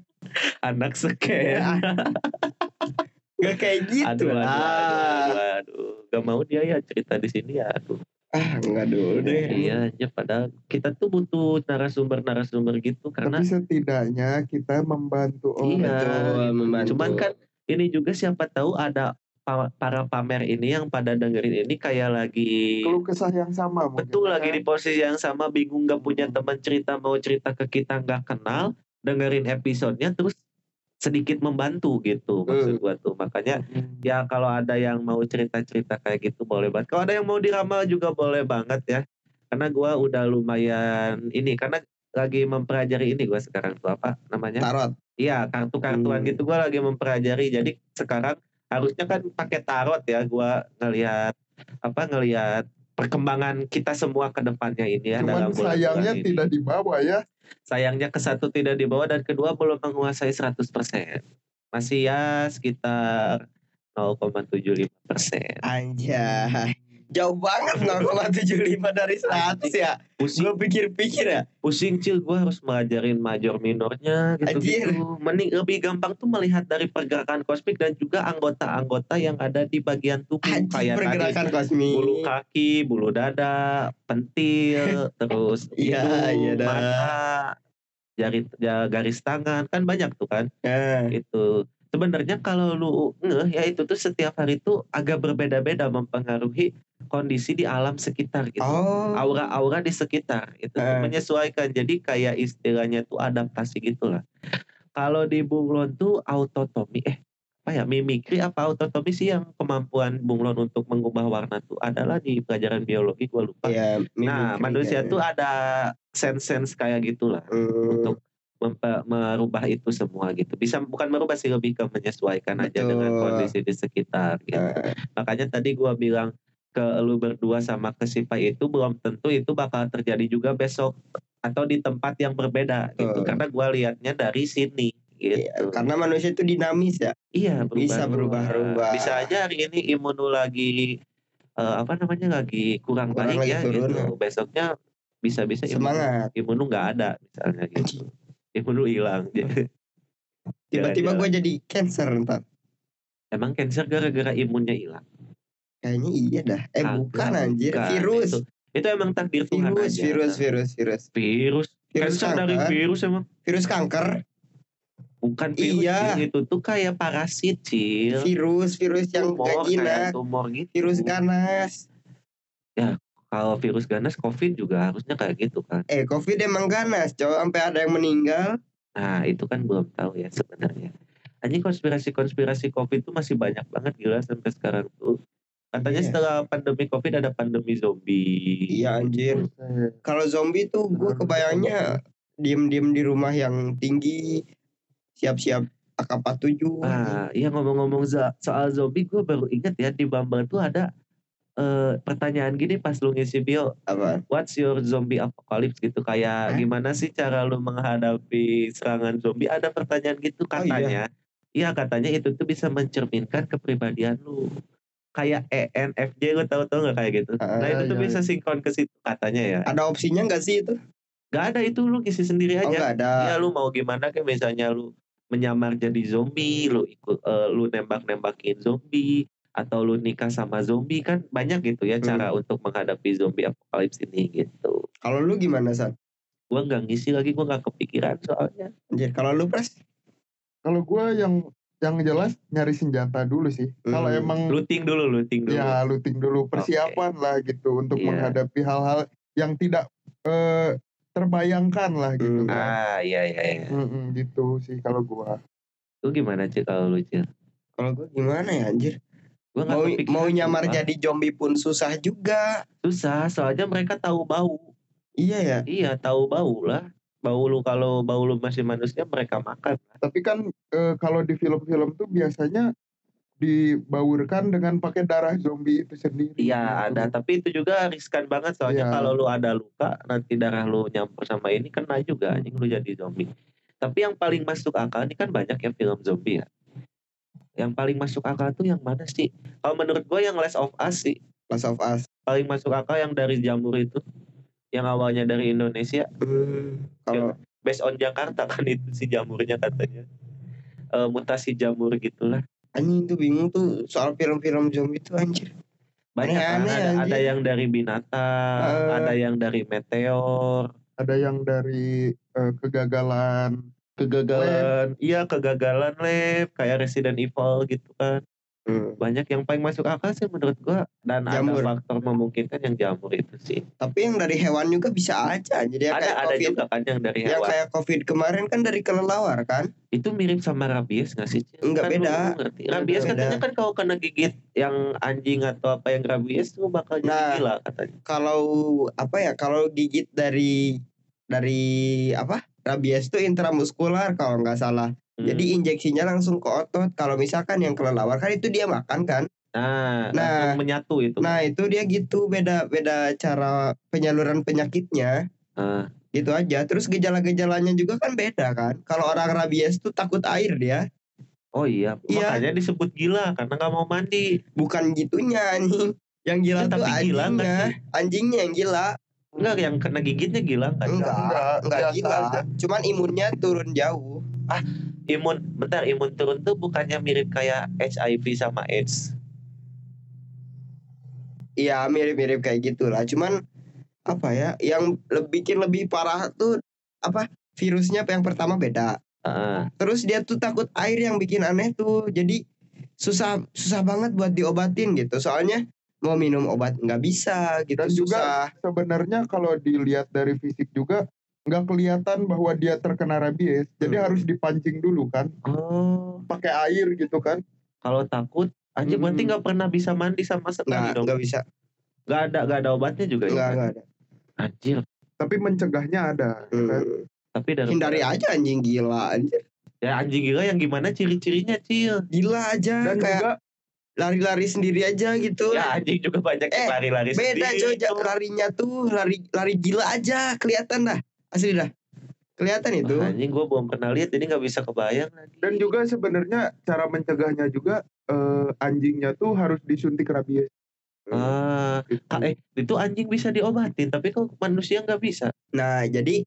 anak seken. Enggak kayak gitu aduh, aduh, lah. aduh, aduh, aduh. Gak mau dia ya cerita di sini ya. Aduh. Ah, enggak dulu deh. Iya, ya padahal kita tuh butuh narasumber-narasumber gitu karena Tapi setidaknya kita membantu orang. Iya. Betul, membantu. cuman kan ini juga siapa tahu ada pa- para pamer ini yang pada dengerin ini kayak lagi Keluh kesah yang sama mungkin. betul lagi kan? di posisi yang sama bingung gak punya teman cerita mau cerita ke kita nggak kenal dengerin episodenya terus sedikit membantu gitu maksud gua tuh makanya Hmm. ya kalau ada yang mau cerita-cerita kayak gitu boleh banget. Kalau ada yang mau diramal juga boleh banget ya. Karena gua udah lumayan ini karena lagi mempelajari ini gua sekarang tuh apa namanya? Tarot. Iya, kartu-kartuan Hmm. gitu gua lagi mempelajari. Jadi sekarang harusnya kan pakai tarot ya gua ngelihat apa ngelihat perkembangan kita semua ke depannya ini ya Cuman dalam bulan-bulan sayangnya ini. tidak dibawa ya. Sayangnya ke satu tidak dibawa dan kedua belum menguasai 100%. Masih ya sekitar 0,75 persen. Anjay. Jauh banget 0,75 dari 100 ya. Pusing, Gue pikir-pikir ya. pusing cil gue harus ngajarin major minornya Anjir. gitu-gitu. Mending lebih gampang tuh melihat dari pergerakan kosmik dan juga anggota-anggota yang ada di bagian tubuh Anjing kayak tadi pergerakan kosmik. bulu kaki, bulu dada, pentil, terus Iya, iya mata, jari ja- garis tangan kan banyak tuh kan. Eh, itu sebenarnya kalau lu ngeh ya itu tuh setiap hari tuh agak berbeda-beda mempengaruhi kondisi di alam sekitar gitu Oh. aura-aura di sekitar itu Eh. menyesuaikan jadi kayak istilahnya tuh adaptasi gitulah kalau di bunglon tuh autotomi eh apa ya mimikri apa autotomi sih yang kemampuan bunglon untuk mengubah warna tuh adalah di pelajaran biologi gua lupa Iya, nah manusia ya. tuh ada sense-sense kayak gitulah Hmm, untuk merubah itu semua gitu. Bisa bukan merubah sih lebih ke menyesuaikan aja Betul. dengan kondisi di sekitar gitu. eh, Makanya tadi gua bilang ke lu berdua sama ke si Pai itu belum tentu itu bakal terjadi juga besok atau di tempat yang berbeda gitu Betul. karena gua liatnya dari sini gitu. Iya, karena manusia itu dinamis ya. Iya Bisa berubah-ubah. Bisa aja hari ini imun lu lagi eh, apa namanya lagi kurang, Kurang baik lagi ya turun, gitu. Besoknya bisa-bisa imun, Semangat. imun lu nggak ada misalnya gitu. Imun lu hilang. Tiba-tiba gue jadi cancer ntar. Emang cancer gara-gara imunnya hilang. Kayaknya iya dah. Eh Kagak, bukan anjir, bukan. virus. Itu, itu emang takdir Tuhan Virus, aja. virus, virus, virus. Virus. Virus Cancer dari kanker. virus emang. Virus kanker, Bukan virus. Iya. Itu tuh kayak parasit, Cil. virus, virus yang tumor, kayak tumor gitu. virus ganas. Kalau virus ganas, COVID juga harusnya kayak gitu kan. Eh, covid emang ganas, cowok sampai ada yang meninggal. Nah, itu kan belum tahu ya sebenarnya. Anjing konspirasi-konspirasi COVID tuh masih banyak banget gila sampai sekarang tuh. Katanya Iya. setelah pandemi COVID ada pandemi zombie. Iya anjir. Kalau zombie tuh gue kebayangnya diem-diem di rumah yang tinggi, siap-siap AK-47. Ah, iya ngomong-ngomong soal zombie, gue baru inget ya di Bumble tuh ada eh, pertanyaan gini pas lu ngisi bio, Apa? what's your zombie apocalypse gitu kayak Hah? gimana sih cara lu menghadapi serangan zombie? Ada pertanyaan gitu Oh, iya. katanya. Iya katanya itu tuh bisa mencerminkan kepribadian lu. Kayak ENFJ lu tahu-tahu nggak kayak gitu? Ah, nah itu tuh iya, bisa sinkron ke situ katanya ya. Ada opsinya nggak sih itu? Gak ada itu lu ngisi sendiri Oh aja. nggak ada. Ya lu mau gimana kayak misalnya lu menyamar jadi zombie, lu ikut eh, lu nembak-nembakin zombie atau lu nikah sama zombie kan banyak gitu ya Hmm. cara untuk menghadapi zombie apocalypse ini gitu. Kalau lu gimana San? Gua nggak ngisi lagi, gua nggak kepikiran soalnya. Anjir, kalau lu pres? Kalau gue yang yang jelas nyari senjata dulu sih. Kalau Hmm. emang Looting dulu, looting dulu. ya looting dulu persiapan lah gitu untuk Iya. menghadapi hal-hal yang tidak eh, terbayangkan lah gitu. Hmm. kan. Ah, iya iya iya. Mm-mm, gitu sih kalau gua. Lu gimana sih kalau lu Cil? Kalau gue gimana ya anjir? Gua Mau mau nyamar sumpah. jadi zombie pun susah juga. susah, soalnya mereka tahu bau. Iya ya. Iya, tahu bau lah. Bau lu kalau bau lu masih manusia mereka makan. Tapi kan eh, kalau di film-film tuh biasanya dibaurkan dengan pakai darah zombie itu sendiri. Iya Gitu. ada, tapi itu juga riskan banget soalnya Iya. kalau lu ada luka nanti darah lu nyampur sama ini kena juga anjing lu jadi zombie. Tapi yang paling masuk akal ini kan banyak ya film zombie ya. Yang paling masuk akal tuh yang mana sih? Kalau menurut gua yang Last of Us sih Last of Us. paling masuk akal yang dari jamur itu. Yang awalnya dari Indonesia, Hmm, kalau based on Jakarta kan itu si jamurnya katanya. Eh, mutasi jamur gitulah. anjing tuh bingung tuh soal film-film zombie tuh anjir. Banyak kan, Aneh-aneh, ada, ada yang dari binatang, Eh. ada yang dari meteor, Ada yang dari eh, kegagalan. Kegagalan iya kegagalan lab kayak Resident Evil gitu kan Hmm. banyak yang paling masuk akal sih menurut gua dan Jamur. ada faktor memungkinkan yang jamur itu sih Tapi yang dari hewan juga bisa aja. Jadi ya ada kayak ada COVID. juga kan yang dari Yang hewan kayak COVID kemarin kan dari kelelawar kan? itu mirip sama rabies nggak sih? Enggak, Kan beda. rabies Beda. katanya kan kalau kena gigit yang anjing atau apa yang rabies tuh bakal jadi Nah. gila katanya Kalau apa ya? Kalau gigit dari dari apa? Rabies itu intramuskular kalau nggak salah. Hmm. Jadi injeksinya langsung ke otot. Kalau misalkan yang kelelawar kan itu dia makan kan? nah, Nah. menyatu itu Nah itu dia gitu beda beda cara penyaluran penyakitnya. Ah. Gitu aja. Terus gejala-gejalanya juga kan beda kan? Kalau orang rabies tuh takut air dia. oh iya Iya. makanya disebut gila karena nggak mau mandi Bukan gitunya anjing. Yang gila Ya, tuh tapi gila anjingnya. Anjingnya yang gila. Enggak yang kena gigitnya gila kan Enggak, enggak, enggak gila. aja. Cuman imunnya turun jauh. imun bentar imun turun tuh bukannya mirip kayak HIV sama AIDS Iya mirip-mirip kayak gitulah. Cuman apa ya? Yang lebih bikin lebih parah tuh apa? Virusnya yang pertama beda. Heeh. Terus dia tuh takut air yang bikin aneh tuh. Jadi susah susah banget buat diobatin gitu. Soalnya mau minum obat nggak bisa gitu Dan juga susah. sebenarnya kalau dilihat dari fisik juga nggak kelihatan bahwa dia terkena rabies. Jadi Hmm. harus dipancing dulu kan, oh pakai air gitu kan. kalau takut berarti Hmm. nggak pernah bisa mandi sama sekali Nggak dong nggak bisa. nggak ada nggak ada obatnya juga ya Nggak nggak ada. anjir Tapi mencegahnya ada. ya kan? Hmm. tapi dari Hindari aja anjing gila anjir. ya anjing gila yang gimana ciri-cirinya cil Gila aja Dan kayak juga lari-lari sendiri aja gitu. Ya anjing juga banyak yang Eh, lari-lari Beda sendiri coy, ja- tuh. larinya tuh lari lari gila aja, kelihatan dah. Asli dah. Kelihatan itu. Wah, anjing gue belum pernah lihat jadi nggak bisa kebayang lagi. Dan juga sebenarnya cara mencegahnya juga eh, anjingnya tuh harus disuntik rabies. Ah, gitu. Eh itu anjing bisa diobatin tapi kok manusia nggak bisa. Nah, jadi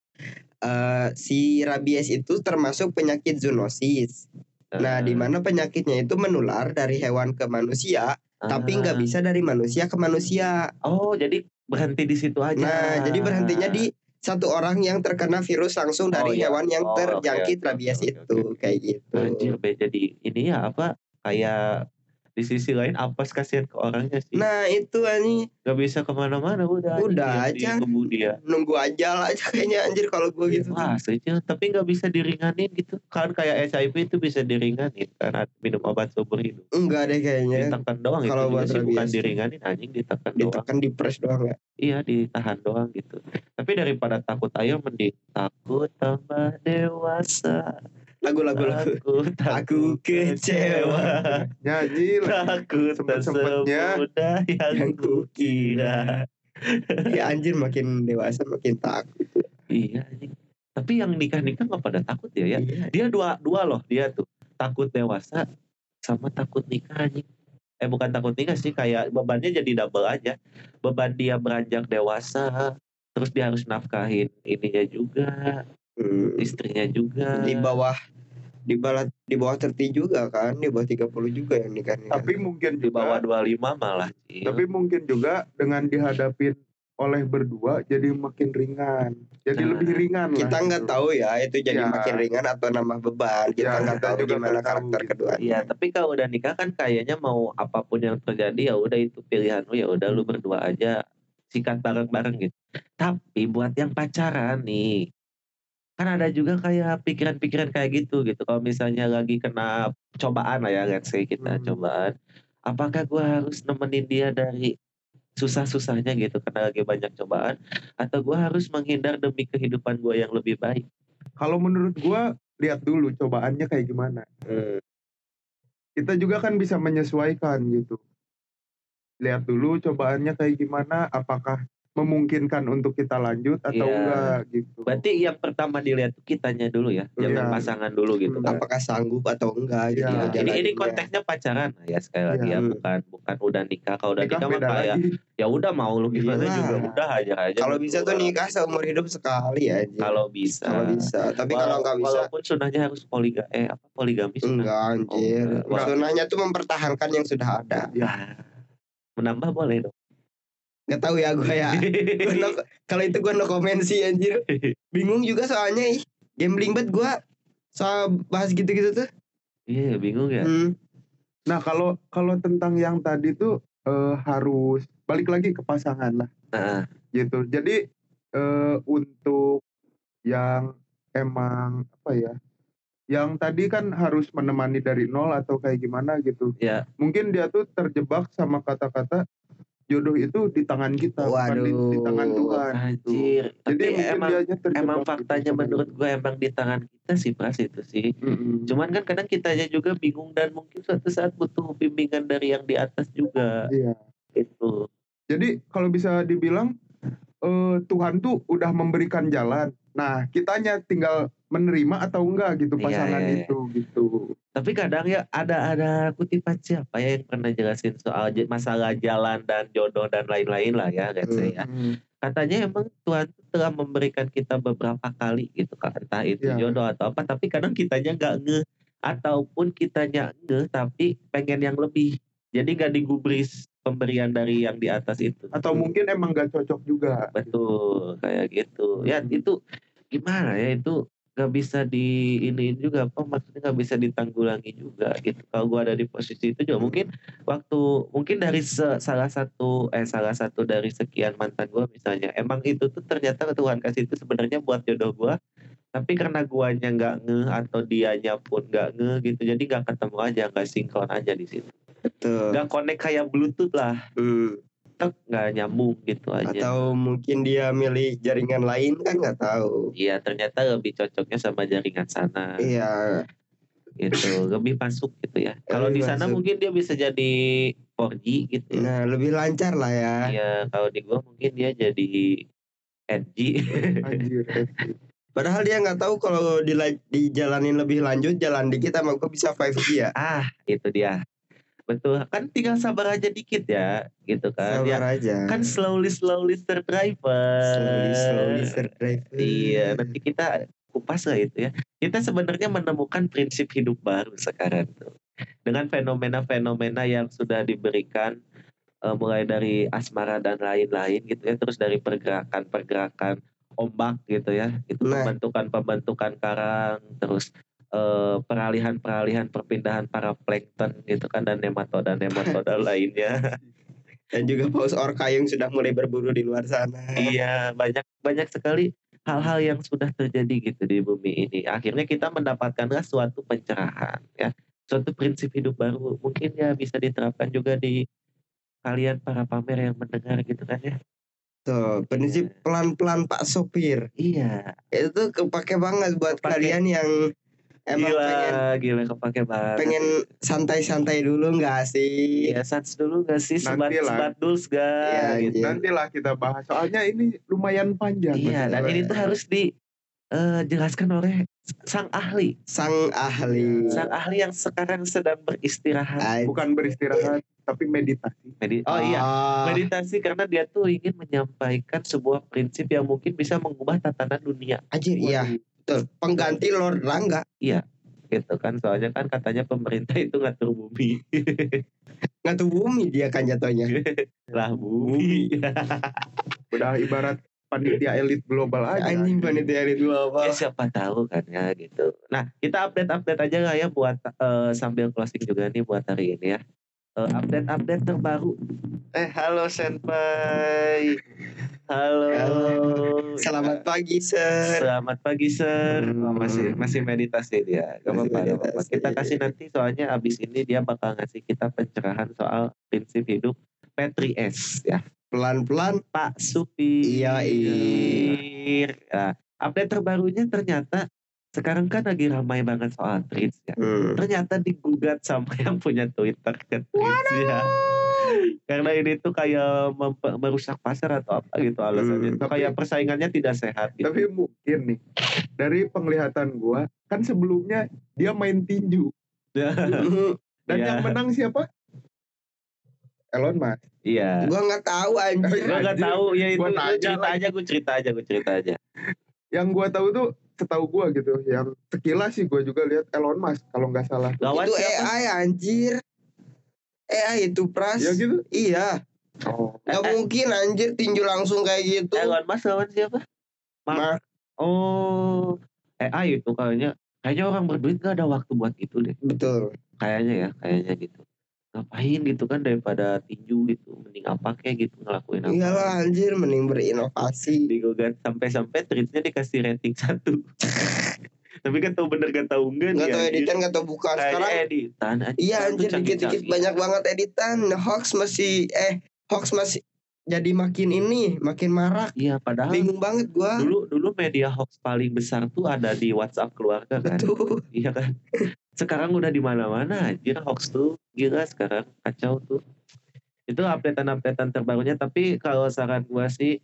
eh, si rabies itu termasuk penyakit zoonosis. Nah, di mana penyakitnya itu menular dari hewan ke manusia, tapi nggak Ah. bisa dari manusia ke manusia. Oh jadi berhenti di situ aja. Nah, jadi berhentinya di satu orang yang terkena virus langsung Oh, dari iya. hewan yang Oh, terjangkit oke, rabies oke, itu, oke. kayak gitu. Anjir, be, jadi ini ya apa kayak di sisi lain apes kasihan ke orangnya sih. Nah, itu ani Gak bisa ke mana-mana udah. Udah aja. dia. nunggu ajal aja kayaknya anjir kalau gue gitu. Wah, setuju. Tapi nggak bisa diringanin gitu. Kan kayak HIV itu bisa diringanin karena minum obat seumur hidup. Enggak deh kayaknya. Ditekan doang itu Kalau buat sih bukan diringanin anjing ditekan doang. Ditekan di press doang ya. Iya ditahan doang gitu. Tapi daripada takut ayo mending takut tambah dewasa. Lagu-lagu lagu. Takut Aku kecewa. Nyanyi tak Sempet-sempetnya semudah yang Yang kukira. Ya anjir makin dewasa makin takut. Iya anjing. Tapi yang nikah-nikah nggak pada takut ya ya. Iya. Dia dua dua loh dia tuh. Takut dewasa sama takut nikah anjing. Eh bukan takut nikah sih kayak bebannya jadi double aja. Beban dia beranjak dewasa terus dia harus nafkahin ininya juga, Hmm. istrinya juga. Di bawah di bawah di bawah 30 juga kan, di bawah 30 juga yang nikah nikah. Tapi mungkin di bawah juga 25 malah sih. tapi mungkin juga dengan dihadapin oleh berdua jadi makin ringan. Jadi Nah, lebih ringan lah. kita nggak gitu. tahu ya itu jadi Ya. makin ringan atau nambah beban. Kita Ya, nggak kita tahu juga gimana karakter gitu. kedua. Iya, tapi kalau udah nikah kan kayaknya mau apa pun yang terjadi ya udah itu pilihan lu ya udah lu berdua aja sikat bareng-bareng gitu. Tapi buat yang pacaran nih, kan ada juga kayak pikiran-pikiran kayak gitu gitu. Kalau misalnya lagi kena cobaan lah ya, let's say kita Hmm. cobaan, apakah gua harus nemenin dia dari susah-susahnya gitu karena lagi banyak cobaan atau gua harus menghindar demi kehidupan gua yang lebih baik? Kalau menurut gua lihat dulu cobaannya kayak gimana. Hmm. Kita juga kan bisa menyesuaikan gitu. Lihat dulu cobaannya kayak gimana, apakah memungkinkan untuk kita lanjut atau Iya. enggak gitu. Berarti yang pertama dilihat tuh kitanya dulu ya, jangan Iya. pasangan dulu gitu Hmm. kan. Apakah sanggup atau enggak gitu. Iya. Ini ini konteksnya pacaran ya sekali lagi Iya. ya bukan bukan udah nikah kalau udah Nikah nikah mah kayak lagi. ya udah mau lu gimana Iyalah. juga udah aja aja Kalau bisa tuh nikah seumur hidup sekali aja. kalau bisa Kalau bisa, tapi kalau Walau- nggak bisa walaupun sunahnya harus poliga eh apa poligami sunah enggak anjir. Oh, enggak. Sunahnya tuh mempertahankan yang sudah ada. ya menambah boleh dong Gak tahu ya gue ya. Gua no- kalau itu gue no comment sih anjir. Bingung juga soalnya ih. Gambling banget gue soal bahas gitu-gitu tuh. iya bingung ya Hmm. Nah, kalau kalau tentang yang tadi tuh eh, harus balik lagi ke pasangan lah nah, gitu. Jadi eh, untuk yang emang apa ya? Yang tadi kan harus menemani dari nol atau kayak gimana gitu. ya Mungkin dia tuh terjebak sama kata-kata jodoh itu di tangan kita, bukan di, di tangan Waduh. Tuhan. gitu. anjir Jadi tapi emang emang gitu faktanya menurut gue emang di tangan kita sih pras itu sih Mm-mm. cuman kan kadang kitanya juga bingung dan mungkin suatu saat butuh bimbingan dari yang di atas juga Iya. itu Jadi kalau bisa dibilang eh, Tuhan tuh udah memberikan jalan. Nah, kitanya tinggal menerima atau enggak gitu Iya, pasangan iya, iya. itu gitu. Tapi kadang ya ada ada kutipan siapa ya yang pernah jelasin soal masalah jalan dan jodoh dan lain-lain lah ya, let's say ya. Mm. Katanya emang Tuhan tuh telah memberikan kita beberapa kali gitu kan, entah itu Iya. jodoh atau apa, tapi kadang kitanya nggak nge ataupun kitanya nge tapi pengen yang lebih. Jadi gak digubris pemberian dari yang di atas itu. Atau mungkin emang gak cocok juga. Betul, kayak gitu. Ya Hmm. itu gimana ya itu nggak bisa di ini juga apa maksudnya nggak bisa ditanggulangi juga gitu. Kalau gua ada di posisi itu juga mungkin waktu mungkin dari se- salah satu eh salah satu dari sekian mantan gua misalnya emang itu tuh ternyata Tuhan kasih itu sebenarnya buat jodoh gua tapi karena guanya nggak nge atau dianya pun nggak nge gitu jadi nggak ketemu aja nggak sinkron aja di situ nggak connect kayak bluetooth lah Hmm. Tek nggak nyambung gitu aja Atau mungkin dia milih jaringan lain kan nggak tahu. Iya ternyata lebih cocoknya sama jaringan sana. Iya. gitu lebih masuk gitu ya kalau di sana masuk. mungkin dia bisa jadi 4G gitu ya. Nah, lebih lancar lah ya. Iya, kalau di gua mungkin dia jadi 8G. Anjir. Padahal dia nggak tahu kalau dila- dijalanin lebih lanjut jalan dikit sama gue bisa 5G ya. ah, itu dia. Betul. Kan tinggal sabar aja dikit ya, gitu kan. Ya, Sabar aja. kan slowly slowly sir driver. slowly slowly sir driver. Iya, nanti kita kupas lah itu ya. Kita sebenarnya menemukan prinsip hidup baru sekarang tuh. Dengan fenomena-fenomena yang sudah diberikan eh, mulai dari asmara dan lain-lain gitu ya, terus dari pergerakan-pergerakan ombak gitu ya, itu Nah. pembentukan-pembentukan karang, terus peralihan-peralihan perpindahan para plankton gitu kan dan nematoda-nematoda lainnya. Dan juga paus orca yang sudah mulai berburu di luar sana. Iya, banyak banyak sekali hal-hal yang sudah terjadi gitu di bumi ini. Akhirnya kita mendapatkanlah suatu pencerahan ya, suatu prinsip hidup baru. Mungkin ya bisa diterapkan juga di kalian para pamer yang mendengar gitu kan ya. Tuh, prinsip pelan-pelan Pak Sopir. Iya, Itu kepake banget buat Kepake. kalian yang emang gila, pengen gila kepake banget. pengen santai-santai dulu nggak sih? Iya, sans dulu gak sih sebat Nanti lah. sebat duls gak? Iya, gitu. Iya. Nantilah kita bahas. Soalnya ini lumayan panjang. Iya, dan ini tuh harus dijelaskan oleh sang ahli, Sang ahli. sang ahli yang sekarang sedang beristirahat. Ay- bukan beristirahat tapi meditasi. Medi- oh iya, Ah, meditasi karena dia tuh ingin menyampaikan sebuah prinsip yang mungkin bisa mengubah tatanan dunia Anjir, iya. Betul. Pengganti Lord Rangga. gitu kan soalnya kan katanya pemerintah itu ngatur bumi Ngatu bumi dia kan jatuhnya. lah bumi Udah ibarat panitia elit global aja. Anjing panitia elit global. ya siapa tahu kan ya gitu nah kita update update aja lah ya buat eh, sambil closing juga nih buat hari ini ya Eh, update update terbaru eh halo senpai halo, Halo. Selamat pagi, Sir. Selamat pagi sir. Oh, Hmm. masih masih meditasi dia. Gak apa-apa. Kita kasih nanti soalnya abis ini dia bakal ngasih kita pencerahan soal prinsip hidup Petri S ya. Pelan-pelan. Pak Supir. Iya, Nah, update terbarunya ternyata sekarang kan lagi ramai banget soal tweets ya. Hmm. Ternyata digugat sama yang punya Twitter ke tweets ya. Karena ini tuh kayak merusak pasar atau apa gitu alasannya. Hmm, tapi- kayak persaingannya tidak sehat gitu. Tapi mungkin nih dari penglihatan gua kan sebelumnya dia main tinju dan Iya. yang menang siapa? Elon Musk. Iya. Gua nggak tahu anjir. Gue gak Anjir, tahu ya itu gua cerita aja gue cerita aja gue cerita aja. Yang gua tahu tuh setahu gua gitu, yang sekilas sih gua juga lihat Elon Musk kalau nggak salah. Lawan itu siapa? AI anjir. AI itu pras. Ya gitu. Iya. Oh. Gak mungkin anjir tinju langsung kayak gitu. Elon Musk lawan siapa? Mark. Mark. Oh, AI itu kayaknya kayaknya orang berduit gak ada waktu buat itu deh. Betul. Kayaknya ya, kayaknya gitu. Ngapain gitu kan daripada tinju gitu, mending apa kayak gitu ngelakuin apa. Iyalah anjir mending berinovasi. Digugat sampai-sampai tweetnya dikasih rating satu. Tapi kan tahu bener gak tahu enggak Gak tau editan gak tau bukan Kayaknya sekarang. editan. anjir. Iya anjir dikit-dikit banyak banget editan. Hoax masih eh hoax masih jadi makin ini makin marak. Iya, padahal Bingung banget gua. dulu dulu media hoax paling besar tuh ada di WhatsApp keluarga kan. Betul. Iya kan. Sekarang udah di mana-mana anjir hoax tuh gila sekarang kacau tuh. Itu updatean-updatean terbarunya tapi kalau saran gua sih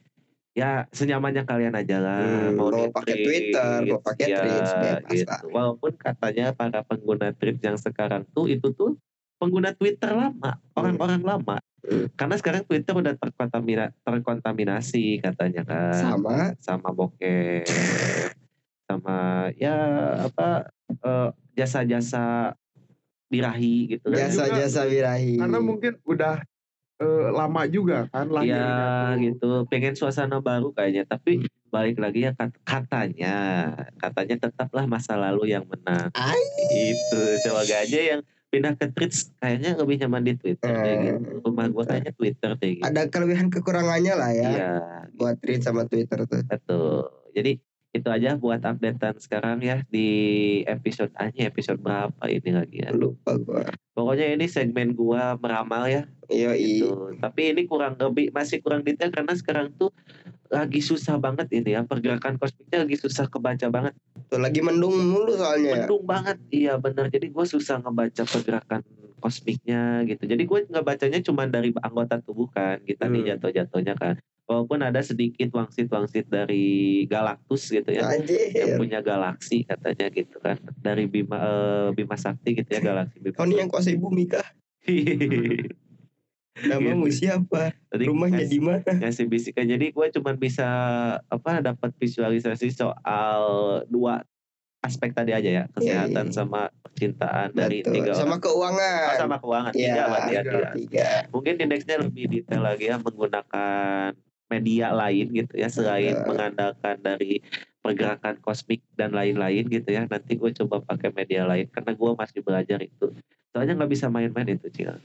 ya senyamannya kalian aja lah Hmm, mau di pakai Twitter, mau pakai ya, Threads, bebas gitu. lah. Walaupun katanya para pengguna Threads yang sekarang tuh itu tuh pengguna Twitter lama, orang-orang lama. Hmm. Karena sekarang Twitter udah terkontamina, terkontaminasi katanya kan Sama. sama bokeh sama ya apa jasa-jasa birahi gitu kan. Jasa-jasa birahi. Karena mungkin udah eh, lama juga kan lahirnya Iya gitu pengen suasana baru kayaknya tapi balik lagi ya kat- katanya katanya tetaplah masa lalu yang menang itu semoga aja yang pindah ke Threads kayaknya lebih nyaman di Twitter deh Hmm. gitu rumah gua kayaknya Twitter deh gitu Ada kelebihan kekurangannya lah ya. iya Buat tweet sama Twitter tuh. Betul. Jadi itu aja buat updatean sekarang ya di episode hanya episode berapa ini lagi ya. Lupa gua. Pokoknya ini segmen gua meramal ya Iya gitu. Tapi ini kurang lebih masih kurang detail karena sekarang tuh lagi susah banget ini ya pergerakan kosmiknya lagi susah kebaca banget. Tuh lagi mendung mulu soalnya. mendung banget iya benar jadi gue susah ngebaca pergerakan kosmiknya gitu jadi gue nggak bacanya cuma dari anggota tubuh kan kita nih Hmm. jatuh-jatuhnya kan walaupun ada sedikit wangsit-wangsit dari Galactus gitu ya yang Anjir. punya galaksi katanya gitu kan dari Bima eh, Bima Sakti gitu ya galaksi Bima Kau nih yang kuasai bumi kah? Namamu siapa? Tadi Rumahnya di mana? ngasih bisikan jadi gue cuma bisa apa dapat visualisasi soal dua aspek tadi aja ya kesehatan iya. sama percintaan dari Betul. tiga Sama orang keuangan. Oh, sama keuangan Iya, tiga berarti ya, tiga. tiga. Tiga. mungkin indeksnya lebih detail lagi ya menggunakan media lain gitu ya selain Betul. mengandalkan dari pergerakan kosmik dan lain-lain gitu ya nanti gue coba pakai media lain karena gue masih belajar itu soalnya nggak bisa main-main itu Cil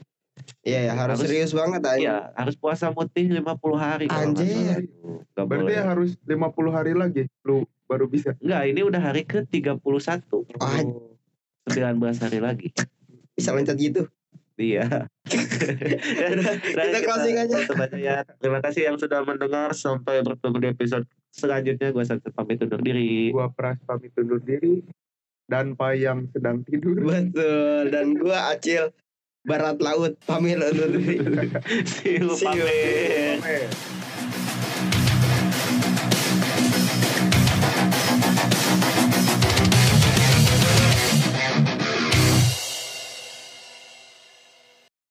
Iya, ya, harus, Harus- serius banget aja. Iya harus puasa mutih 50 hari Anjir. Nggak Berarti boleh. harus 50 hari lagi lu baru bisa. Enggak, ini udah hari ke 31 Ah, 19 hari lagi bisa loncat gitu. Iya. Kita closing aja. ya. Terima kasih yang sudah mendengar sampai bertemu di episode selanjutnya. Gue Sanset pamit undur diri. Gua Pras pamit undur diri dan Pak yang sedang tidur. Betul. Dan gua Acil Barat Laut pamit undur diri. See you, See you. pamit. Pamit.